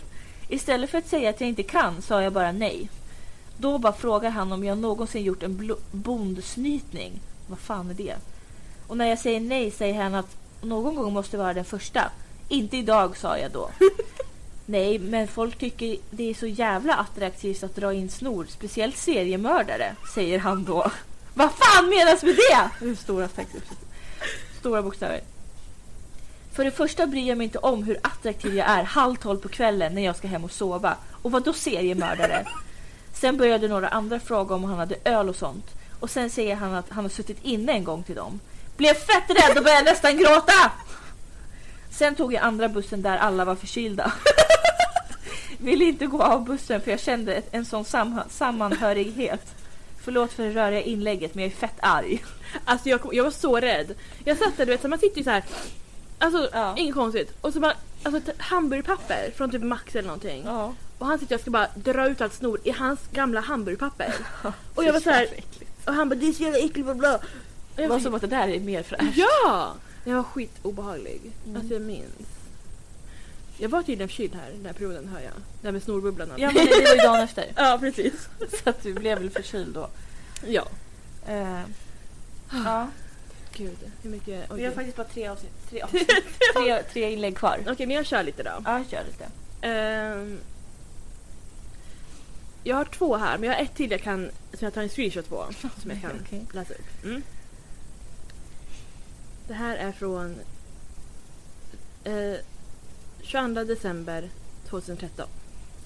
Istället för att säga att jag inte kan sa jag bara nej. Då bara frågar han om jag någonsin gjort en bondsnytning. Vad fan är det? Och när jag säger nej säger han att någon gång måste vara den första. Inte idag sa jag då. [LAUGHS] nej, men folk tycker det är så jävla attraktivt att dra in snor. Speciellt seriemördare, säger han då. [LAUGHS] Vad fan menas med det? Stora, stora bokstäver. För det första bryr jag mig inte om hur attraktiv jag är halv tolv på kvällen när jag ska hem och sova. Och vad då seriemördare? Sen började några andra fråga om han hade öl och sånt. Och sen säger han att han har suttit inne en gång till dem. Blev fett rädd och började nästan gråta! Sen tog jag andra bussen där alla var förkylda. [LAUGHS] Ville inte gå av bussen för jag kände en sån sam sammanhörighet. Förlåt för det röriga inlägget men jag är fett arg. Alltså jag, kom- jag var så rädd. Jag satt där, du vet, så man sitter ju så här. Alltså Ja. inget konstigt. Och så bara, alltså ett hamburgerpapper från typ Max eller någonting. Ja. Och han sitter och ska bara dra ut allt snor i hans gamla hamburgerpapper. [LAUGHS] Och jag var så här, och han bara det är så jävla äckligt bla bla. Det jag var som att det där är mer fräscht. Ja! Jag var skitobehaglig. Mm. Alltså jag minns. Jag var tydligen förkyld här den här perioden hör jag. Det här med snorbubblan. Ja men det, var ju dagen efter. [LAUGHS] ja precis. Så att du blev väl förkyld då. Ja. Eh, ja. Gud, hur mycket... Vi har faktiskt bara tre avsnitt. Tre, [LAUGHS] avsnitt. tre, tre inlägg kvar. Okej men jag kör lite då. Ja, kör lite. Ehm, jag har två här men jag har ett till jag kan, som jag tar en screenshot på. [LAUGHS] Som jag kan Okej. läsa upp. Mm. Det här är från eh, 22 december 2013.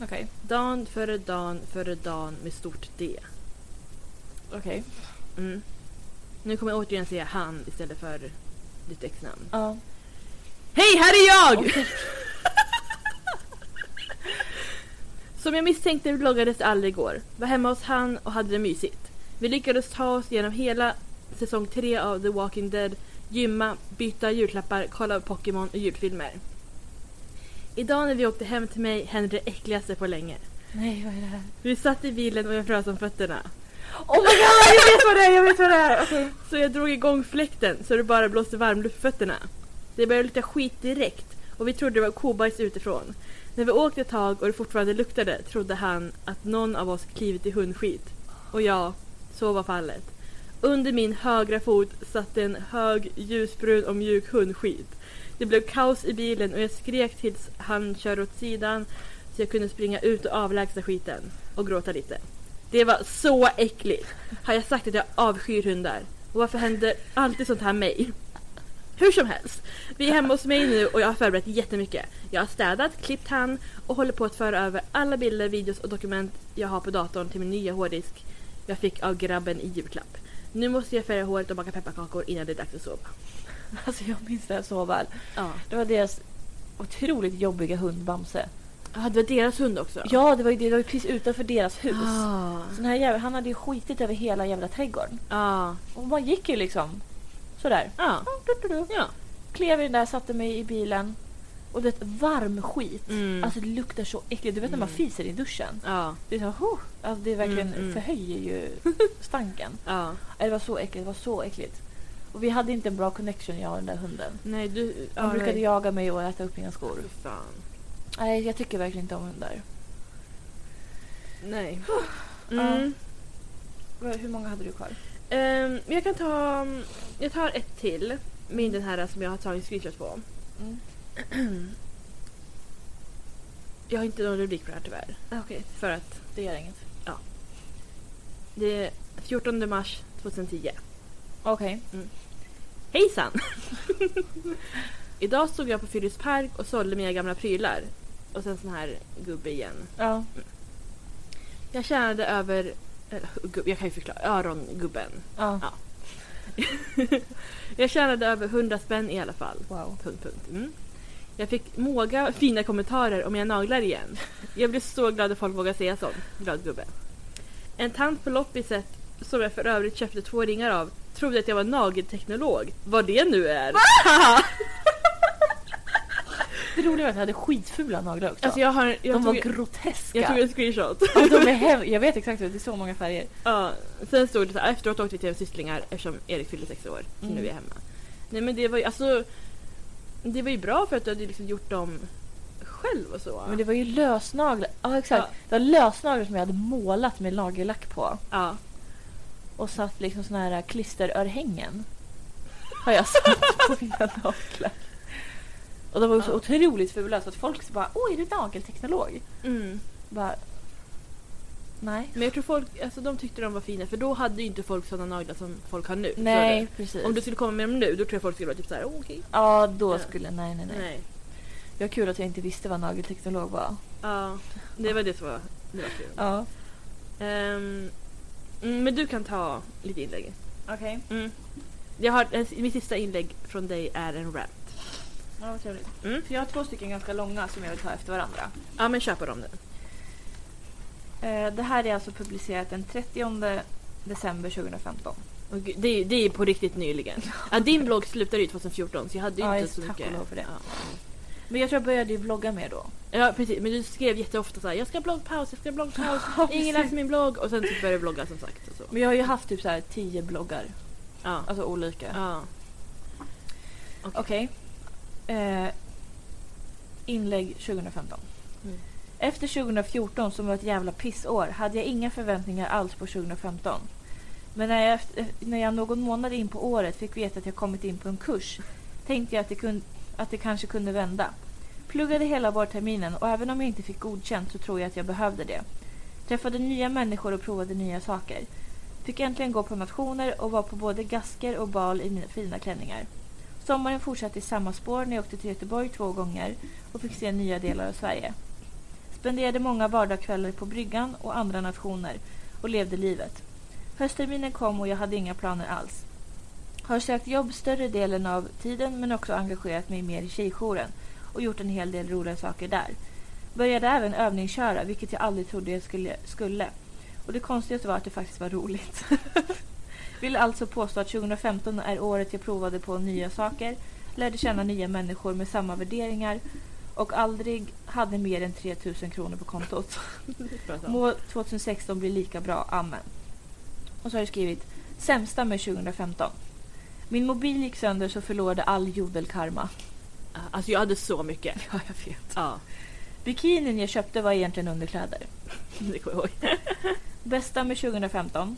Okej. Dan före dan före dan med stort D. Okej. Mm. Nu kommer jag återigen säga han istället för ditt ex-namn. Ja. Hej, här är jag! [LAUGHS] Som jag misstänkte vloggades aldrig igår. Var hemma hos han och hade det mysigt. Vi lyckades ta oss igenom hela säsong 3 av The Walking Dead, gymma, byta julklappar, kolla Pokémon och julfilmer. Idag när vi åkte hem till mig hände det äckligaste på länge. Nej, vad är det här? Vi satt i bilen och jag frös om fötterna. Oh my god, jag vet vad det är! Jag vet vad det är! Så jag drog igång fläkten så det bara blåste varmluft på fötterna. Det började lukta skit direkt och vi trodde det var kobajs utifrån. När vi åkte ett tag och det fortfarande luktade trodde han att någon av oss klivit i hundskit. Och ja, så var fallet. Under min högra fot satt en hög ljusbrun och mjuk hundskit. Det blev kaos i bilen och jag skrek tills han körde åt sidan så jag kunde springa ut och avlägsna skiten och gråta lite. Det var så äckligt. Har jag sagt att jag avskyr hundar? Och varför händer alltid sånt här mig? Hur som helst, vi är hemma hos mig nu och jag har förberett jättemycket. Jag har städat, klippt han och håller på att föra över alla bilder, videos och dokument jag har på datorn till min nya hårddisk jag fick av grabben i julklapp. Nu måste jag färga håret och baka pepparkakor innan det är dags att sova. Alltså jag minns det här så väl. Ja. Det var deras otroligt jobbiga hund Bamse. Ah, det var deras hund också? Ja, det var ju det. Var ju precis utanför deras hus. Ah. Så den här jävla, han hade ju skitit över hela jävla trädgården. Ah. Och man gick ju liksom sådär. Ah. Du, du, du. Ja. Klev i den där, satte mig i bilen. Och det varm skit. Mm. Alltså det luktar så äckligt. Du vet när man Mm. fiser i duschen. Ja. Det är så, huh. alltså det är verkligen Mm, mm. förhöjer ju [LAUGHS] stanken. Ja. Det var så äckligt, det var så äckligt. Och vi hade inte en bra connection jag och den där hunden. Nej du... Han ja, brukade nej. jaga mig och äta upp mina skor. Fan. Nej, jag tycker verkligen inte om hundar. Nej. Ja. Mm. Hur många hade du kvar? Men jag kan ta... Jag tar ett till. Med den här som jag har tagit screenshot på. Mm. Jag har inte någon rubrik på det här tyvärr. Okej, För att det gör inget. det är 14 mars 2010. Okej. Hejsan! [LAUGHS] Idag stod jag på Fyris park och sålde mina gamla prylar. Och sen sån här gubbe igen. Ja. Jag tjänade över... Eller, gubbe, jag kan ju förklara. Örongubben. ja. Ja. [LAUGHS] Jag tjänade över 100 spänn i alla fall. Wow. Punkt, punkt. Mm. Jag fick många fina kommentarer om mina naglar igen. Jag blev så glad att folk vågar säga sånt. Glad gubbe. En tant på loppiset, som jag för övrigt köpte två ringar av, trodde att jag var nagelteknolog. Vad det nu är. [LAUGHS] Det roliga var att jag hade skitfula naglar också. Alltså jag har... Jag de var tog, groteska. jag tog en screenshot. Ja, de är [LAUGHS] hem- jag vet exakt, det är så många färger. Ja, sen stod det så här, efteråt åkte vi till systlingar eftersom Erik fyllde sex år. Så Mm. nu är vi hemma. Nej men det var ju alltså... Det var ju bra för att du hade liksom gjort dem själv och så. Men det var ju lösnaglar. Ja, exakt. Ja. Det var lösnaglar som jag hade målat med nagellack på. Ja. Och satt liksom såna här klisterörhängen. Har jag satt på mina [LAUGHS] naglar. Och de var så otroligt fula så att folk så bara Åh, är du nagelteknolog? Mm. Bara... Nej. Men jag tror folk, alltså de tyckte de var fina för då hade ju inte folk sådana naglar som folk har nu. Nej, precis. Om du skulle komma med dem nu då tror jag folk skulle vara typ såhär, oh, okej. Ja, då Ja. skulle... Nej, nej, nej. Nej. Det var kul att jag inte visste vad nagelteknolog var. Ja, det var det som var, det var kul. Ja. Mm, men du kan ta lite inlägg. Okej. Mm. Jag har, en- mitt sista inlägg från dig är en rant. Ja, vad trevligt. Mm. För jag har två stycken ganska långa som jag vill ta efter varandra. Ja, men kör på dem nu. Eh, det här är alltså publicerat den 30 december 2015. Och gud, det, är- det är på riktigt nyligen. [LAUGHS] Ja, din blogg slutade ju 2014 så jag hade ju Ja, inte just så tack mycket. och lov för det. Men jag tror jag började ju vlogga mer då. ja, precis. Men du skrev jätteofta så här, jag ska ha bloggpaus, jag ska ha bloggpaus. [LAUGHS] Ja, Ingen precis. läser min blogg. Och sen så började jag vlogga som sagt. Och så. Men jag har ju haft typ så här tio bloggar. Ja. Alltså olika. ja. Okej. Eh, inlägg 2015. Mm. Efter 2014 som var ett jävla pissår hade jag inga förväntningar alls på 2015. Men när jag, efter, när jag någon månad in på året fick veta att jag kommit in på en kurs tänkte jag att det, kun, att det kanske kunde vända. Pluggade hela vårterminen och även om jag inte fick godkänt så tror jag att jag behövde det. Träffade nya människor och provade nya saker. Fick äntligen gå på nationer och var på både gasker och bal i mina fina klänningar. Sommaren fortsatte i samma spår när jag åkte till Göteborg två gånger och fick se nya delar av Sverige. Spenderade många vardagskvällar på bryggan och andra nationer och levde livet. Höstterminen kom och jag hade inga planer alls. Har sökt jobb större delen av tiden men också engagerat mig mer i tjejjouren och gjort en hel del roliga saker där. Började även övningsköra, vilket jag aldrig trodde jag skulle. skulle. Och det konstigaste var att det faktiskt var roligt. [LAUGHS] Vill alltså påstå att 2015 är året jag provade på nya saker, lärde känna nya människor med samma värderingar och aldrig hade mer än 3000 kronor på kontot. Må 2016 bli lika bra, amen. Och så har jag skrivit sämsta med 2015. Min mobil gick sönder så förlorade all jodelkarma. Alltså jag hade så mycket. [LAUGHS] Ja, jag vet. Ja, Bikinin jag köpte var egentligen underkläder. [LAUGHS] det kommer jag ihåg. Bästa med 2015.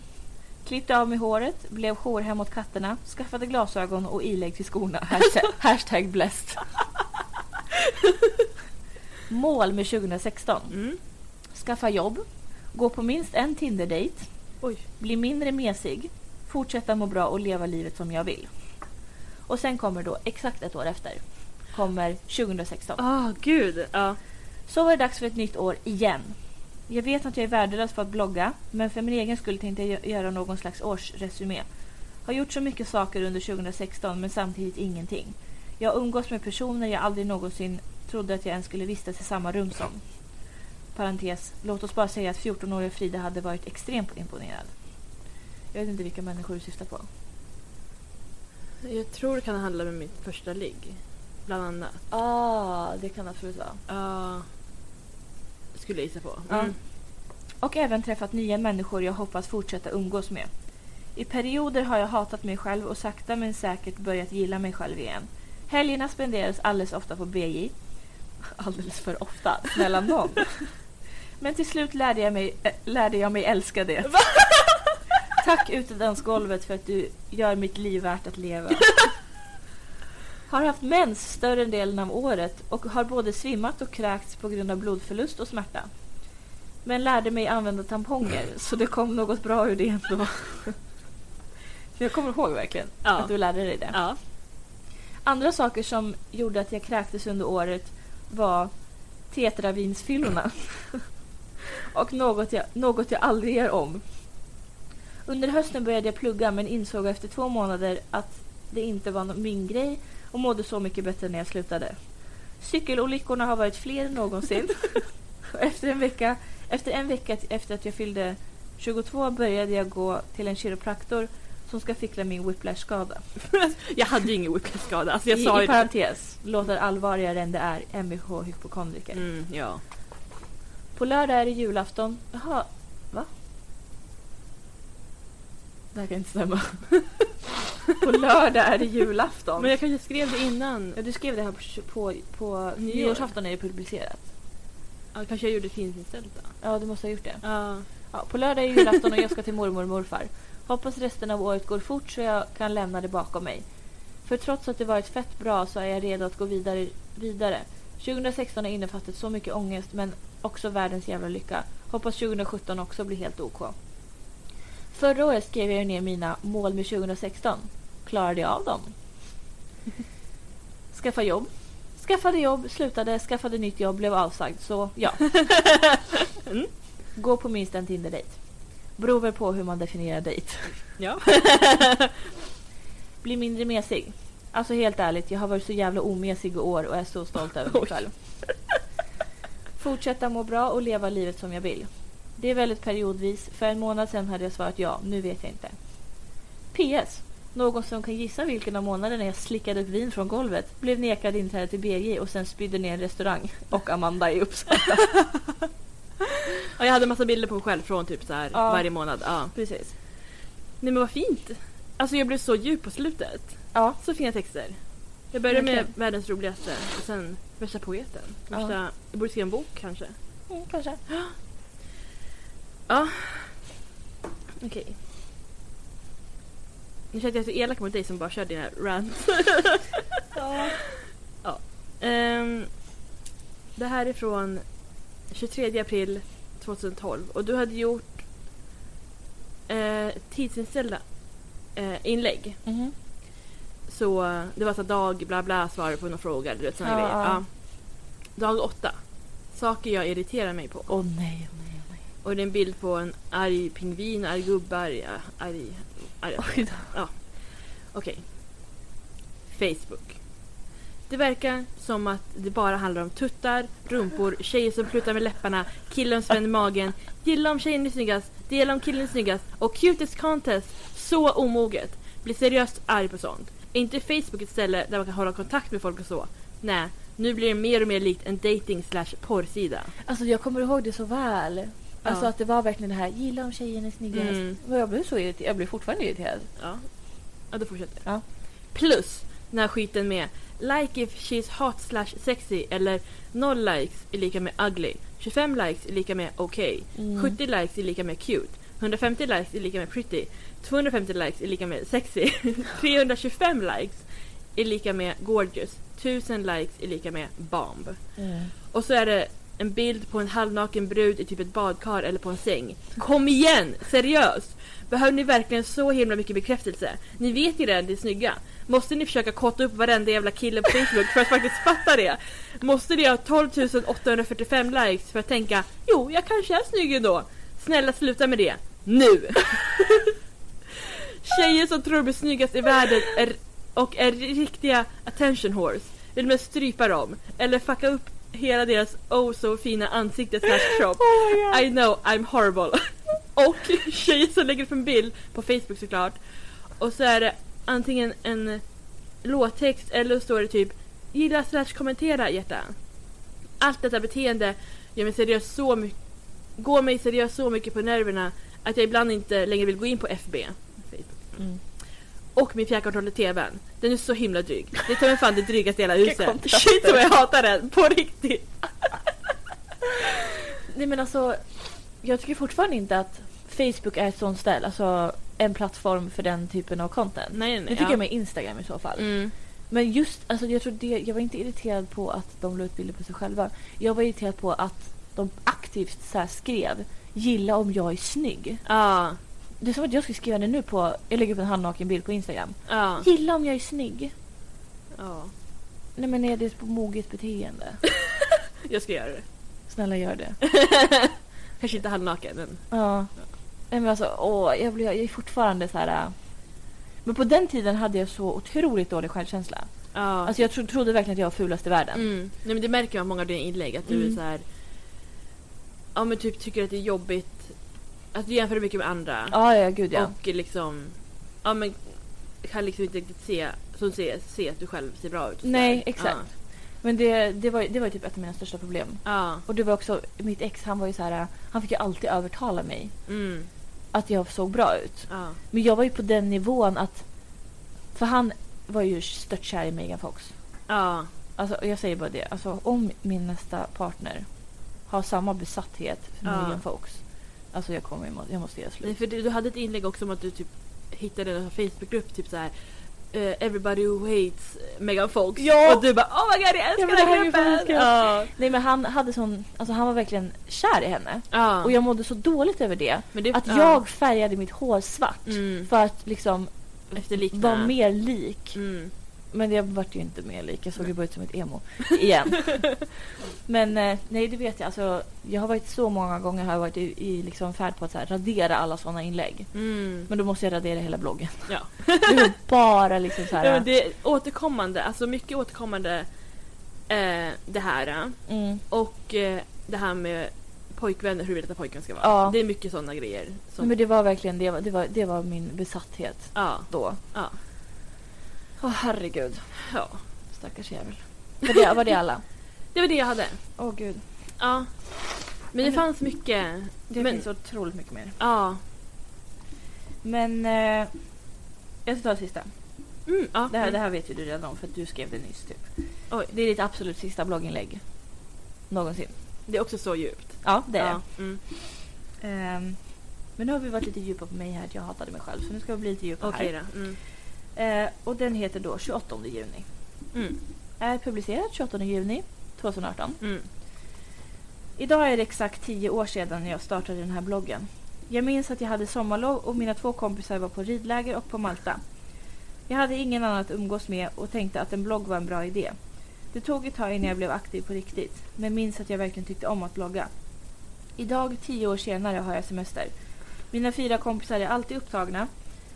Klippte av mig håret, blev jourhem åt katterna, skaffade glasögon och ilägg till skorna. Hashtag, [LAUGHS] hashtag blessed. [LAUGHS] Mål med 2016. Mm. Skaffa jobb, gå på minst en Tinder-date, Oj. bli mindre mesig, fortsätta må bra och leva livet som jag vill. Och sen kommer då, exakt ett år efter, kommer 2016. Ah, gud. Ja. Så var det dags för ett nytt år igen. Jag vet att jag är värdelös på att blogga, men för min egen skull tänkte jag gö- göra någon slags årsresumé. Har gjort så mycket saker under 2016, men samtidigt ingenting. Jag har umgås med personer jag aldrig någonsin trodde att jag ens skulle vistas i samma rum som. Parentes, låt oss bara säga att 14-åriga Frida hade varit extremt imponerad. Jag vet inte vilka människor du syftar på. Jag tror det kan handla om mitt första ligg. Bland annat. Ah, det kan absolut vara. Ja. Skulle jag gissa på. Ja. Mm. Och även träffat nya människor jag hoppas fortsätta umgås med. I perioder har jag hatat mig själv och sakta men säkert börjat gilla mig själv igen. Helgerna spenderas alldeles ofta på BJ. [LAUGHS] Alldeles för ofta, snälla nån. [LAUGHS] Men till slut lärde jag mig, äh, lärde jag mig älska det. [LAUGHS] Tack utedansgolvet för att du gör mitt liv värt att leva. Har haft mens större delen av året och har både svimmat och kräkts på grund av blodförlust och smärta. Men lärde mig använda tamponger så det kom något bra ur det ändå. [LAUGHS] Jag kommer ihåg verkligen Ja. att du lärde dig det. Ja. Andra saker som gjorde att jag kräktes under året var tetravinsfyllorna. [LAUGHS] och något jag, något jag aldrig gör om. Under hösten började jag plugga men insåg efter två månader att det inte var min grej och mådde så mycket bättre när jag slutade. Cykelolyckorna har varit fler än någonsin. [LAUGHS] Efter, en vecka, efter en vecka efter att jag fyllde 22 började jag gå till en kiropraktor som ska fixa min whiplash-skada. [LAUGHS] Jag hade ju ingen whiplash-skada. Alltså jag I, sa I parentes, låter allvarligare än det är, MVH hypokondriker. Mm, ja. På lördag är det julafton. Jaha, va? Det här kan inte stämma. [LAUGHS] [LAUGHS] på lördag är det julafton. Men jag kanske skrev det innan. Ja, du skrev det här på, på, på Nyår. nyårsafton är det publicerat. Ja, kanske jag gjorde finställt då. Ja, du måste ha gjort det. Ja. Ja, på lördag är julafton och jag ska till mormor och morfar. Hoppas resten av året går fort så jag kan lämna det bakom mig. För trots att det varit fett bra så är jag redo att gå vidare. vidare. 2016 har innefattat så mycket ångest men också världens jävla lycka. Hoppas 2017 också blir helt OK. Förra året skrev jag ner mina mål med 2016. Klarade jag av dem? [LAUGHS] Skaffa jobb. Skaffade jobb, slutade, skaffade nytt jobb, blev avsagd. Så ja. [LAUGHS] Mm. Gå på minst en Tinder-dejt. Beror väl på hur man definierar dejt. [LAUGHS] Ja. Bli mindre mesig. Alltså helt ärligt, jag har varit så jävla omesig i år och är så stolt över mig Oj. själv. Fortsätta må bra och leva livet som jag vill. Det är väldigt periodvis. För en månad sedan hade jag svarat ja, nu vet jag inte. PS. Någon som kan gissa vilken av månaderna jag slickade upp vin från golvet, blev nekad inträde till BG och sen spydde ner en restaurang. Och Amanda i Uppsala. [LAUGHS] Ja, jag hade massa bilder på mig själv från typ så här Ja. varje månad. Ja. Precis. Nej men vad fint. Alltså jag blev så djup på slutet. Ja. Så fina texter. Jag började med Verkligen. världens roligaste och sen värsta poeten. Ja. Värsta, Jag borde skriva en bok kanske. Mm, kanske. [GASPS] Ja. Okej. Nu känner jag så elak mot dig som bara kör dina rants. [LAUGHS] Ja. Ehm, det här är från 23 april 2012 och du hade gjort eh, tidsinställda eh, inlägg. Mhm. Så eh, det var så här dag bla bla svarade på några frågor. Du vet, såna Ja, ja. Ja. Dag åtta. Saker jag irriterar mig på. Åh nej, åh nej, åh nej. Och det är en bild på en arg pingvin, arg gubbe, arg... Oj då. Okej. Facebook. Det verkar som att det bara handlar om tuttar, rumpor, tjejer som plutar med läpparna, killar som spänner magen, gilla om tjejen är snyggast, dela om killen är snyggast och cutest contest. Så omoget. Blir seriöst arg på sånt. Är inte Facebook ett ställe där man kan hålla kontakt med folk och så? Nej, nu blir det mer och mer likt en dating slash porrsida. Alltså jag kommer ihåg det så väl. Alltså Ja. att det var verkligen det här, gilla om tjejen är snyggast. Mm. Och jag blev så irriterad, jag blev fortfarande irriterad. Ja, ja då fortsätter Ja. Plus den här skiten med like if she's hot slash sexy eller 0 likes är lika med ugly. 25 likes är lika med okej. Mm. 70 likes är lika med cute. 150 likes är lika med pretty. 250 likes är lika med sexy. [LAUGHS] 325 likes är lika med gorgeous. 1000 likes är lika med bomb. Mm. Och så är det en bild på en halvnaken brud i typ ett badkar eller på en säng. Kom igen! Seriöst! Behöver ni verkligen så himla mycket bekräftelse? Ni vet ju redan det är snygga. Måste ni försöka kotta upp varenda jävla kille på Facebook för att faktiskt fatta det? Måste ni ha 12 845 likes för att tänka Jo, jag kanske är snygg ändå. Snälla sluta med det. Nu! [LAUGHS] Tjejer som tror de är snyggast i världen är, och är riktiga attention horse. Vill man strypa dem? Eller fucka upp hela deras oh så fina ansikte slash [GASPS] kropp? Oh I know, I'm horrible. [LAUGHS] och tjejer som lägger upp en bild på Facebook såklart. Och så är det antingen en låttext eller så står det typ gilla slash kommentera hjärta. Allt detta beteende gör mig seriöst så mycket går mig seriöst så mycket på nerverna att jag ibland inte längre vill gå in på FB. Facebook. Mm. Och min fjärrkontroll i TVn. Den är så himla dryg. Det tar mig fan det drygaste i hela huset. Shit vad jag hatar den, på riktigt. Nej men alltså, jag tycker fortfarande inte att Facebook är ett sånt ställe, alltså en plattform för den typen av content. Nej nej Det tycker jag med Instagram i så fall. Mm. Men just, alltså jag tror det, jag var inte irriterad på att de la ut bilder på sig själva. Jag var irriterad på att de aktivt så skrev gilla om jag är snygg. Ja. Det är som att jag skulle skriva det nu på, jag lägger upp en handnaken bild på Instagram. Ja. Gilla om jag är snygg. ja. Nej men är det på moget beteende? [LAUGHS] Jag ska göra det. Snälla gör det. [LAUGHS] Kanske inte halvnaken men. Ja. Nej men alltså, åh, jag, blir, jag är fortfarande så här. äh. Men på den tiden hade jag så otroligt dålig självkänsla. Ja. Alltså jag tro, trodde verkligen att jag var fulast i världen. Mm. Nej men det märker man på många av dina inlägg att du Mm. är så här. Ja men typ tycker att det är jobbigt. Att du jämför mycket med andra. Ja, ja, gud ja. Och liksom. Ja men. Kan liksom inte riktigt se. Som se, se att du själv ser bra ut. Nej, exakt. Men det, det, var, det var typ ett av mina största problem. Ja. ja. Och det var också, mitt ex han var ju så här, han fick ju alltid övertala mig Mm. att jag såg bra ut. Ja. Men jag var ju på den nivån att, för han var ju stört kär i Megan Fox. Ja. Alltså, jag säger bara det, alltså om min nästa partner har samma besatthet för Ja. Megan Fox, alltså jag kommer, jag må- jag måste göra Nej, slut. för du, du hade ett inlägg också om att du typ hittade en Facebookgrupp typ så här. eh, everybody who hates Megan Fox. Ja! Och du bara oh my god jag älskar Ja, den gruppen! Ja. Nej men han hade sån, alltså han var verkligen kär i henne. ja. Och jag mådde så dåligt över det. Det Att ja. jag färgade mitt hår svart Mm. för att liksom vara mer lik Mm. Men det vart ju inte mer lik. Jag såg ju bara ut som ett emo. [LAUGHS] Igen. Men eh, nej, det vet jag. Alltså, jag har varit så många gånger har jag varit i, i liksom färd på att här, radera alla sådana inlägg. Mm. Men då måste jag radera hela bloggen. Ja. [LAUGHS] Det är bara liksom så här... ja det är återkommande, alltså mycket återkommande eh, det här. eh, mm, Och eh, det här med pojkvänner, hur vi vet att pojkvän ska vara. Ja. Det är mycket sådana grejer. Som, men det var verkligen det var, det var, det var min besatthet ja, då. ja, Åh herregud. ja. Stackars jävel. Var det, var det alla? [LAUGHS] Det var det jag hade. Åh gud. Ja. Men det fanns mycket. Det Men- finns otroligt mycket mer. Ja. Men eh, jag ska ta det sista. Mm, ja. Det här, mm. det här vet ju du redan om för att du skrev det nyss. Typ. Oj. Det är ditt absolut sista blogginlägg. Någonsin. Det är också så djupt. Ja, det är ja. Mm. det. Ehm, men nu har vi varit lite djupa på mig här att jag hatade mig själv. Så nu ska vi bli lite djupa Okej här. då. Eh, och den heter då 28 juni. Mm. Är publicerad 28 juni 2018. Mm. Idag är det exakt 10 år sedan jag startade den här bloggen. Jag minns att jag hade sommarlov och mina två kompisar var på ridläger och på Malta. Jag hade ingen annan att umgås med och tänkte att en blogg var en bra idé. Det tog ett tag innan jag blev aktiv på riktigt, men minns att jag verkligen tyckte om att blogga. Idag, 10 år senare, har jag semester. Mina fyra kompisar är alltid upptagna,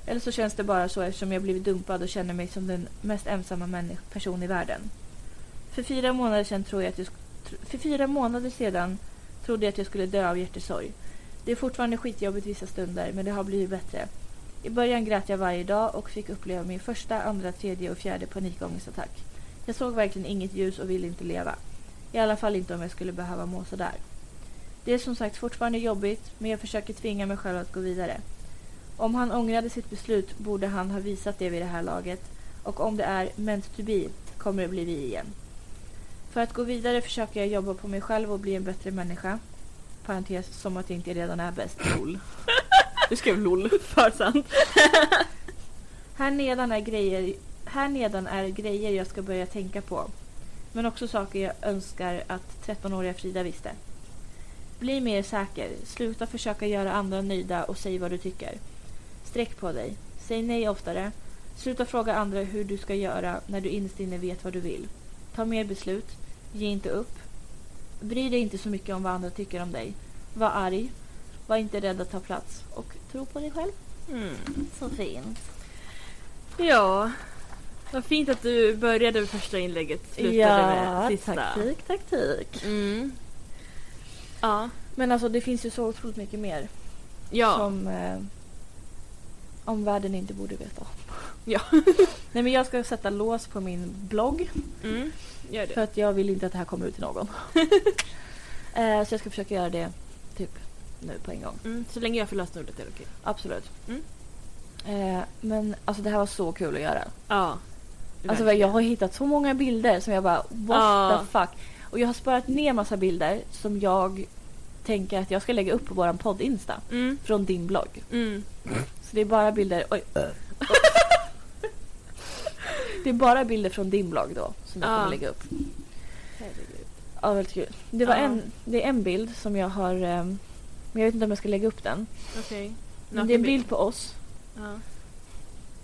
eller så känns det bara så eftersom jag blivit dumpad och känner mig som den mest ensamma person i världen. För fyra månader sedan tror jag att jag för fyra månader sedan trodde jag att jag skulle dö av hjärtesorg. Det är fortfarande skitjobbigt vissa stunder, men det har blivit bättre. I början grät jag varje dag och fick uppleva min första, andra, tredje och fjärde panikångestattack. Jag såg verkligen inget ljus och ville inte leva. I alla fall inte om jag skulle behöva må sådär. Det är som sagt fortfarande jobbigt, men jag försöker tvinga mig själv att gå vidare. Om han ångrade sitt beslut borde han ha visat det vid det här laget och om det är meant to be kommer det bli vi igen. För att gå vidare försöker jag jobba på mig själv och bli en bättre människa. Parentes, som att jag inte redan är bäst. LOL. Du skrev LOL. [LAUGHS] För sant. Här nedan, är grejer, här nedan är grejer jag ska börja tänka på. Men också saker jag önskar att 13-åriga Frida visste. Bli mer säker. Sluta försöka göra andra nöjda och säg vad du tycker. Sträck på dig. Säg nej oftare. Sluta fråga andra hur du ska göra när du innerst inne vet vad du vill. Ta mer beslut. Ge inte upp. Bry dig inte så mycket om vad andra tycker om dig. Var arg. Var inte rädd att ta plats. Och tro på dig själv. Mm. Så fint. Ja. Vad fint att du började med första inlägget slutade med sista. taktik, taktik. Mm. Ja. Men alltså det finns ju så otroligt mycket mer Ja. som eh, omvärlden inte borde veta om. Ja. [LAUGHS] Nej men jag ska sätta lås på min blogg Mm. Gör för det. att jag vill inte att det här kommer ut till någon. [LAUGHS] [LAUGHS] eh, så jag ska försöka göra det typ nu på en gång. Mm. Så länge jag får lösenordet är det okej. Absolut. Mm. Eh, men alltså det här var så kul att göra. Ja. Alltså jag har hittat så många bilder som jag bara what Ja. the fuck. Och jag har sparat ner massa bilder som jag tänker att jag ska lägga upp på våran podd Insta. Mm. Från din blogg. Så det är bara bilder... Oj. det är bara bilder från din blogg då som jag Ja. kommer lägga upp. Herregud. Ja, väldigt kul. Det, var Ja. en, det är en bild som jag har... ehm, men jag vet inte om jag ska lägga upp den. Okej. Men det är en bild på oss. Ja.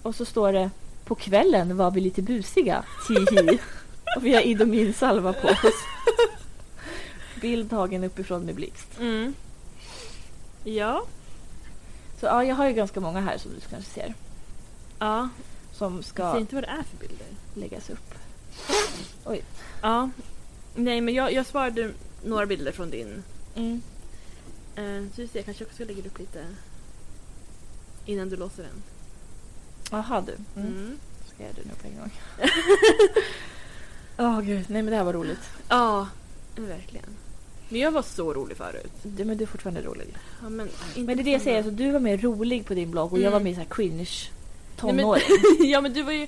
Och så står det På kvällen var vi lite busiga. Tihi. och vi har Idomin salva på oss. [LAUGHS] Bild tagen uppifrån med blixt. Mm. Ja. Så ja, jag har ju ganska många här som du kanske ser. Ja. Som ska Säg inte vad det är för bilder. läggas upp. [LAUGHS] Ja. Nej men jag, jag svarade några bilder från din. Mm. Eh, så vi ser, jag kanske också ska lägga upp lite innan du låser den. Jaha du. Mm. Mm. Ska jag det nu på en gång? [LAUGHS] Åh gud, nej men det här var roligt. Ja, verkligen. Men jag var så rolig förut. Du, men du är fortfarande rolig. Ja, men, inte Men det är det jag säger, alltså, du var mer rolig på din blogg och jag Mm. var mer så här cringe Nej, tonåring. men, [LAUGHS] ja men du var ju...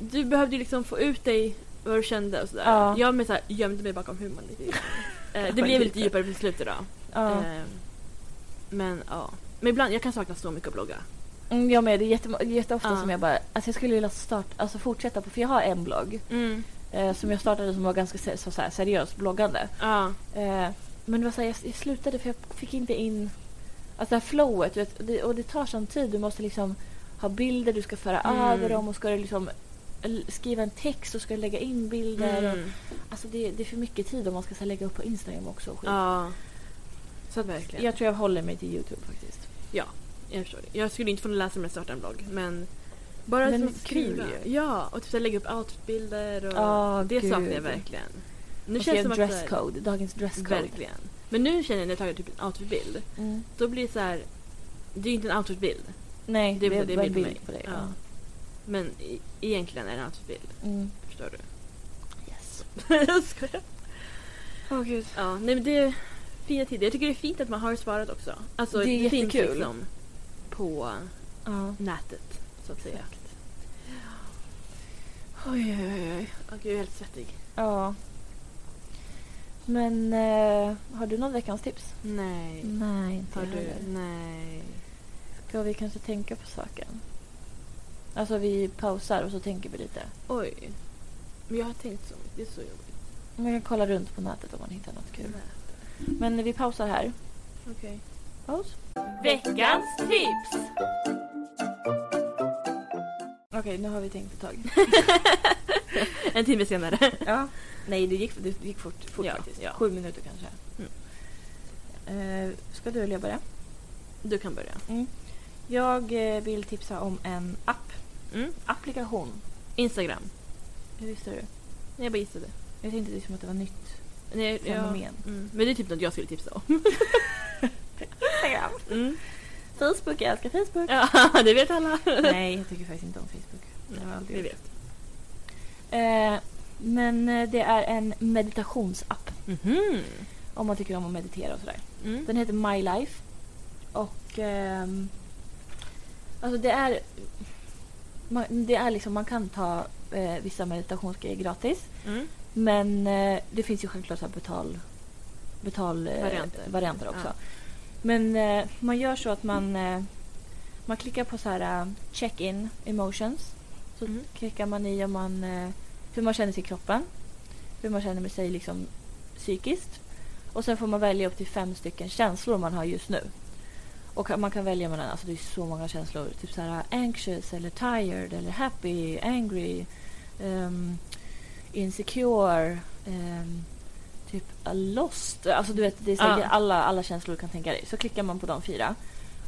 Du behövde ju liksom få ut dig vad du kände och sådär. Ja. Jag med så här, gömde mig bakom humorn lite [LAUGHS] eh, Det blev lite djupare på slutet då. ja. Eh, men ja. Men ibland, jag kan sakna så mycket att blogga. Mm, jag med, det är jätte, jätteofta Ja. som jag bara, alltså jag skulle vilja starta, alltså fortsätta på, för jag har en blogg Mm. Eh, som jag startade som var ganska se- så, så här, seriöst bloggande. Ja. Eh, men det var så här, jag, jag slutade för jag fick inte in, alltså det här flowet, vet, det, och det tar sån tid, du måste liksom ha bilder, du ska föra Mm. över dem och ska du liksom skriva en text och ska lägga in bilder. Och, Mm. alltså det, det är för mycket tid om man ska här, lägga upp på Instagram också. och skit. Ja. Så att verkligen. Jag tror jag håller mig till Youtube faktiskt. Jag förstår det. Jag skulle inte få läsa om jag startar en blogg men bara Men som skriva. ju. Ja, och typ så här lägga upp outfitbilder och Ja, det saknar jag verkligen. Nu Och känns det som att dresscode, dagens dresscode. Verkligen. Men nu känner jag när jag tagit typ en outfitbild Mm. då blir det så här. Det är inte en outfitbild. Nej, Det det, är- det är bild på mig. på dig. Ja. Ja. Men i, egentligen är det en outfitbild. Mm. Förstår du? Yes. [LAUGHS] jag skojar. Åh gud. Ja, nej men det är fina tider. Jag tycker det är fint att man har sparat också. Alltså Det är finns jättekul. liksom på Ja. nätet så att säga. Exakt. Oj, oj, oj, oj. Åh, gud, jag är helt svettig. Ja. Men eh, har du något veckans tips? Nej. Nej, inte Har du? Nej. Ska vi kanske tänka på saken? Alltså vi pausar och så tänker vi lite. Oj. Men jag har tänkt så mycket. Det är så jobbigt. Man kan kolla runt på nätet om man hittar något kul. Men vi pausar här. Okej. Paus. Veckans tips! Okej, nu har vi tänkt ett tag. [LAUGHS] En timme senare. ja. Nej, det gick, det gick fort, fort Ja, faktiskt. ja. Sju minuter kanske. Mm. Eh, ska du eller jag börja? Du kan börja. Jag eh, vill tipsa om en app. Mm. Applikation. Instagram. Hur visste du? Nej, jag bara gissade. Jag tänkte liksom att det var nytt. Nej, Fenomen. Mm. Men det är typ något jag skulle tipsa om. [LAUGHS] [LAUGHS] Instagram. Mm. Facebook, jag älskar Facebook. Ja, [LAUGHS] det vet alla. Nej, jag tycker faktiskt inte om Facebook. Det vi gjort. vet. Eh, men eh, det är en meditationsapp. Mhm. Om man tycker om att meditera och sådär. Mm. Den heter My Life. Och ehm, alltså det är man, det är liksom, man kan ta eh, vissa meditationsgrejer gratis. Mm. Men eh, det finns ju självklart så betal, betal eh, Varianter. varianter också. Ja. Men eh, man gör så att man, eh, man klickar på så här eh, check-in emotions. Så Mm. klickar man i om man, eh, hur man känner sig i kroppen. Hur man känner sig liksom psykiskt. Och sen får man välja upp till fem stycken känslor man har just nu. Och man kan välja mellan, alltså det är så många känslor. Typ så här anxious eller tired eller happy, angry, um, insecure, um, typ uh, lost. Alltså du vet, det är säkert Ja. alla, alla känslor du kan tänka dig. Så klickar man på de fyra.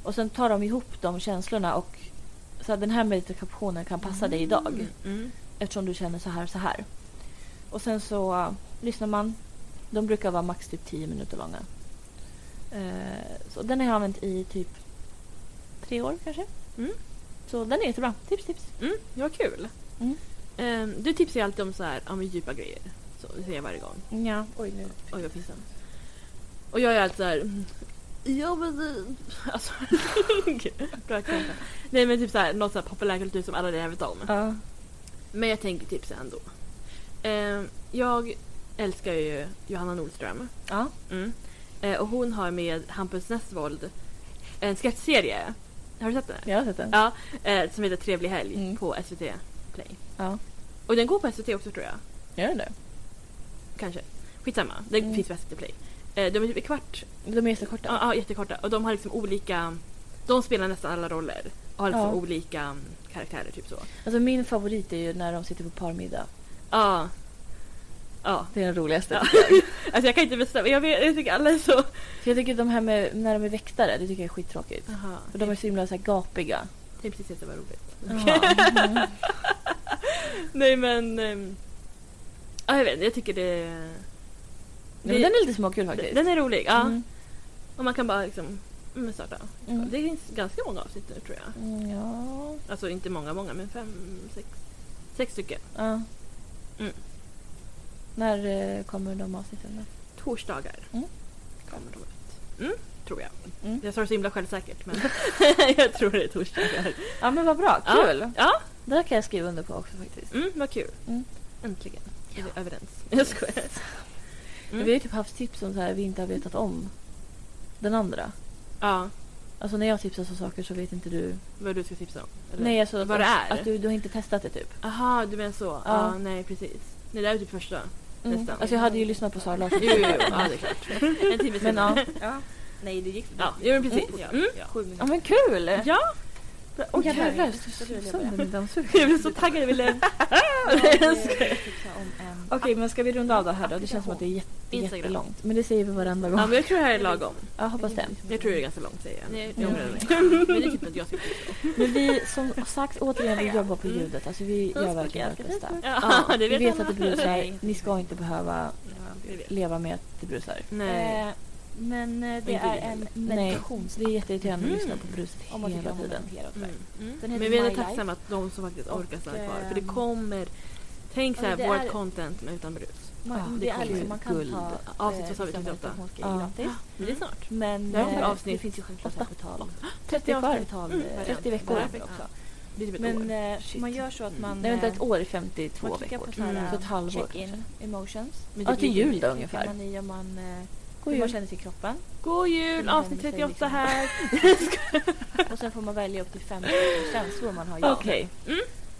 Och sen tar de ihop de känslorna och så här, den här meditationen kan passa dig idag. Mm. Eftersom du känner så här och så här. Och sen så uh, lyssnar man. De brukar vara max typ 10 minuter långa. Eh, så den har jag använt i typ tre år kanske. Mm. Så den är jättebra. Tips, tips. Mm. Var kul. Mm. Ehm, du tipsar ju alltid om så här, om djupa grejer. Så det säger jag varje gång. Ja, oj nu. Oj, vad pinsamt. Och jag är alltid så här... mm, Ja men... det- Alltså... [LAUGHS] Bra. Nej men typ så här, något så här populärkultur som alla redan vet om. Ja. Men jag tänker tipsa ändå. Ehm, jag älskar ju Johanna Nordström. Ja. Mm. Eh, och hon har med Hampus Nessvold en sketchserie. Har du sett den? Jag har sett den. Ja, eh, som heter Trevlig helg Mm. på SVT Play. Ja. Och den går på SVT också tror jag. Gör den det? Kanske. Skitsamma, den Mm. finns på SVT Play. Eh, de är typ kvart, De är jättekorta. ja, ja jättekorta. Och de har liksom olika, de spelar nästan alla roller. Och har liksom Ja. olika mm, karaktärer typ så. Alltså min favorit är ju när de sitter på parmiddag. Ja. Ja. Det är den roligaste. Ja. jag. [LAUGHS] Alltså jag kan inte bestämma, jag, vet, jag tycker alla är så... Jag tycker de här med när de är väktare, det tycker jag är skittråkigt. Jaha. För de är så himla så här gapiga. Det är precis det var roligt. Mm. [LAUGHS] Nej men... ehm, Ja jag vet jag tycker det... Ja, men den är lite småkul faktiskt. Den är rolig, ja. Mm. Och man kan bara liksom mm, starta. Mm. Det finns ganska många avsnitt nu tror jag. Mm, ja. Alltså inte många, många men fem, sex, sex stycken. ja. Mm. När eh, kommer de avsnitten då? Torsdagar Mm. kommer de ut. Mm, tror jag. Jag sa det så himla självsäkert men [LAUGHS] [LAUGHS] jag tror det är torsdagar. Ja men vad bra, Ja. kul! Ja, Det där kan jag skriva under på också faktiskt. mm, vad kul. Mm. Äntligen är Ja. vi överens. [LAUGHS] Jag skojar. Mm. Vi har ju typ haft tips som så här vi inte har vetat om den andra. Ja, Alltså när jag tipsar så saker så vet inte du. vad du ska tipsa om? eller? Nej alltså vad det är? Att du, du har inte testat det typ. Aha, du menar så. Ja. Ja. nej precis. Nej, det är typ första. Mm. Nästan. Alltså jag hade ju lyssnat på Sara Larsson. Jo, jo, jo. Ja, det är klart. [LAUGHS] En timme Men ja. senare. ja. Nej det gick Ja, jo, men precis. Mm. Mm. Ja men kul! Ja, Bra. Åh jävlar. Så jag sönder börja. min dammsugare. [LAUGHS] Jag blev så taggad, jag ville... [LAUGHS] Okej, men ska vi runda av det här då? Det känns som att det är jätte, jättelångt. Men det säger vi varenda gång. Ja, men jag tror det här är lagom. Jag hoppas det. Jag tror det är ganska långt säger jag. Nej. [LAUGHS] Men det är typ att jag ska Men vi, som sagt, återigen, vi jobbar på ljudet. Alltså vi gör verkligen vårt bästa. Ja, det vi vet vet alla. att det brusar. Ni ska inte behöva vi vet. leva med att det brusar. Nej. Eh, men eh, det är vi en heller. Nej, det är jätteirriterande att Mm. lyssna på bruset hela tiden. Mm. Mm. Den Men vi är tacksamma att de som faktiskt orkar stanna kvar. För det ehm, kommer... Tänk ja, såhär, det vårt är- content men utan brus. Man, Ja, det, det är liksom, man kan guld. ta Avsnitt eh, vad sa vi, vissa 38? meditationsgrejer Ja. det är snart. Men Det här eh, avsnitt det finns ju självklart åtta. ett betal. 30 kvar. betal Mm, eh, 30 veckor. också. Det typ Men eh, man gör så att man... Nej, vänta, eh, ett år är 52 man klickar veckor. på så här, Mm. Så ett halvår check-in emotions. Men Ja, till jul då ungefär. man i om man, God hur man känner sig i kroppen. God jul! Avsnitt känner sig 38 liksom- här. [LAUGHS] Och sen får man välja upp till fem känslor man har. Okej.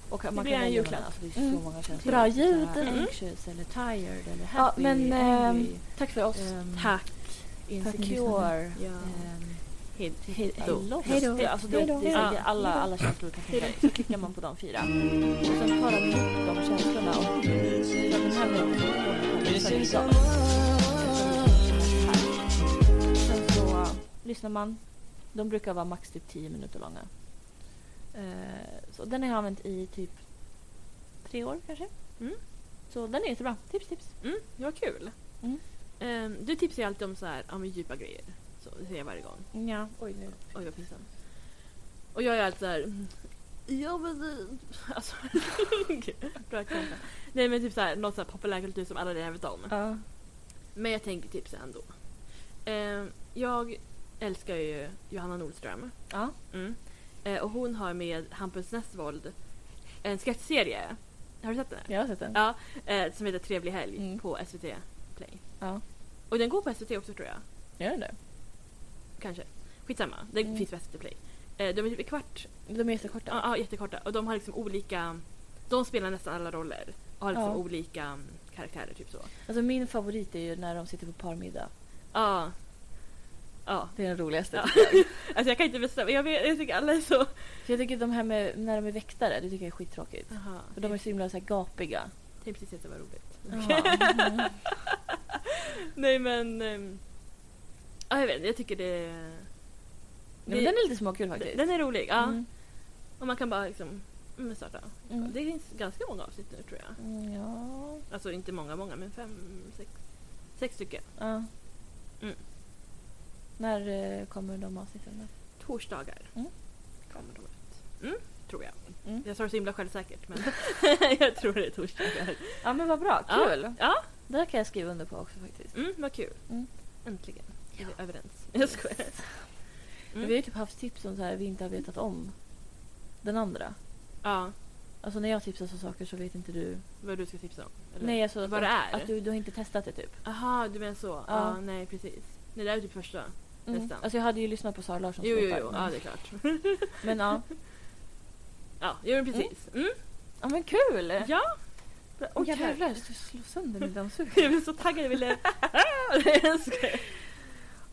Och Det man blir kan en julklapp. alltså det är så Mm. många känslor. Bra ljud. Mm. Anxious eller tired eller Ja, happy, men angry, ehm, tack för oss. ehm, Tack. insecure. Ja. ehm, Hej Hej då. då. Hej då. Det, alltså, det, det Ja. alla, alla känslor kan dig. Så klickar man på de fyra. Och sen tar de de känslorna. Och så den här meditationen kommer lyssnar man. De brukar vara max typ 10 minuter långa. Eh, så den har jag använt i typ tre år kanske. Mm. Så den är jättebra. Tips, tips. Mm, det var kul. Mm. Ehm, du tipsar ju alltid om så här, ja, men djupa grejer. Så, det säger jag varje gång. Ja. Oj, nu. Oj vad pinsamt. Och jag är alltid så här. mm, Ja men det- alltså. [LAUGHS] Bra exempel. Nej men typ så här, något så här populärkultur som alla redan vet om. Ja. Men jag tänker tipsa ändå. Ehm, jag älskar ju Johanna Nordström. Ja. Mm. Eh, och hon har med Hampus Nessvold en sketchserie. Har du sett den? Jag har sett den. Ja, eh, som heter Trevlig helg Mm. på SVT Play. Ja. Och den går på SVT också tror jag. Gör den det? Kanske. Skitsamma. Den Mm. finns på SVT Play. Eh, de är typ kvart. De är jättekorta. Ja, ja, jättekorta. Och de har liksom olika... De spelar nästan alla roller. Och har liksom Ja. olika mm, karaktärer, typ så. Alltså min favorit är ju när de sitter på parmiddag. Ja. Ja. Det är den roligaste. Ja. [LAUGHS] Alltså jag kan inte bestämma. Jag, vet, jag tycker alla är så... Jag tycker de här med när de är väktare, det tycker jag är skittråkigt. Jaha. För de är så himla så här gapiga. tänkte precis att det var roligt. Mm. [LAUGHS] [LAUGHS] Nej men... ehm, Ja, jag vet. Jag tycker det... Ja, men den är lite småkul faktiskt. Den är rolig, ja. Mm. Och man kan bara liksom mm, starta. Mm. Det finns ganska många avsnitt nu tror jag. Mm, ja. Alltså inte många, många, men fem, sex, sex stycken. ja. Mm. När eh, kommer de avsnitten? då? Torsdagar Mm. kommer de ut. Mm, tror jag. Mm. Jag sa det så himla självsäkert men [LAUGHS] [LAUGHS] jag tror det är torsdagar. Ja men vad bra, Ja. kul! Ja, Det här kan jag skriva under på också faktiskt. mm, vad kul. Mm. Äntligen är vi överens. [LAUGHS] Jag skojar. Mm. Vi har ju typ haft tips om så här vi inte har vetat om den andra. Ja, Alltså när jag tipsar så saker så vet inte du. vad du ska tipsa om? eller? Nej alltså vad det är? Att du, du har inte testat det typ. Aha, du menar så? Ja. Ja. nej precis. Nej, det är typ första. Mm. Nästan. Alltså jag hade ju lyssnat på Sara Larssons Jo, jo, jo. men- Ja, det är klart. [LAUGHS] Men ja. Ja, jo men precis. Mm. Ja men kul! Ja, Åh Åh, jävlar, jag slå sönder min dammsugare. [LAUGHS] jag blev så taggad. Jag ville... [LAUGHS]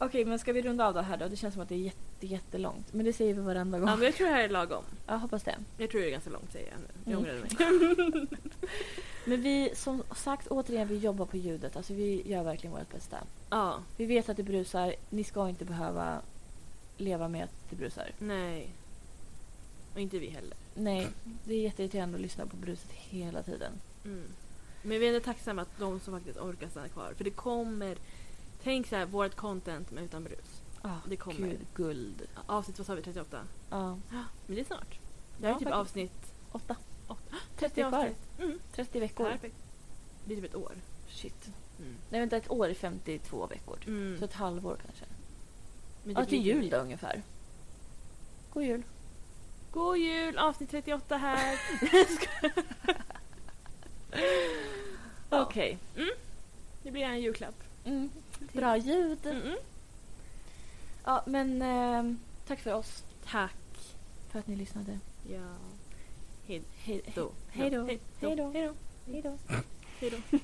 Okej men ska vi runda av det här då? Det känns som att det är jätte, jättelångt. Men det säger vi varenda gång. ja, men jag tror det här är lagom. Jag hoppas det. Jag tror det är ganska långt säger jag nu. Jag Mm. ångrade mig. [LAUGHS] Men vi, som sagt återigen, vi jobbar på ljudet. Alltså vi gör verkligen vårt bästa. Ja, Vi vet att det brusar. Ni ska inte behöva leva med att det brusar. nej. Och inte vi heller. Nej, det är jätteirriterande att lyssna på bruset hela tiden. Mm. Men vi är ändå tacksamma att de som faktiskt orkar stanna kvar. För det kommer... Tänk så här, vårt content men utan brus. Ah, Det kommer. Gud, guld. Avsnitt, vad sa vi, 38? Ja, Men det är snart. Det här är Ja, typ faktiskt. avsnitt... åtta. Åtta. 30 kvar. Mm. 30 veckor. Perfekt. Det är typ ett år. Shit. Mm. Nej vänta, ett år är 52 veckor. Mm. Så ett halvår kanske. Men Ja, det till blir jul då ungefär. God jul. God jul! Avsnitt 38 här. [LAUGHS] [LAUGHS] Ja. Okej. Det blir en julklapp. Mm. Bra ljud. Mm-mm. Ja, men ehm, tack för oss. Tack. För att ni lyssnade. Ja. Hej då. Hej då. Hej då. Hej då. Hej då.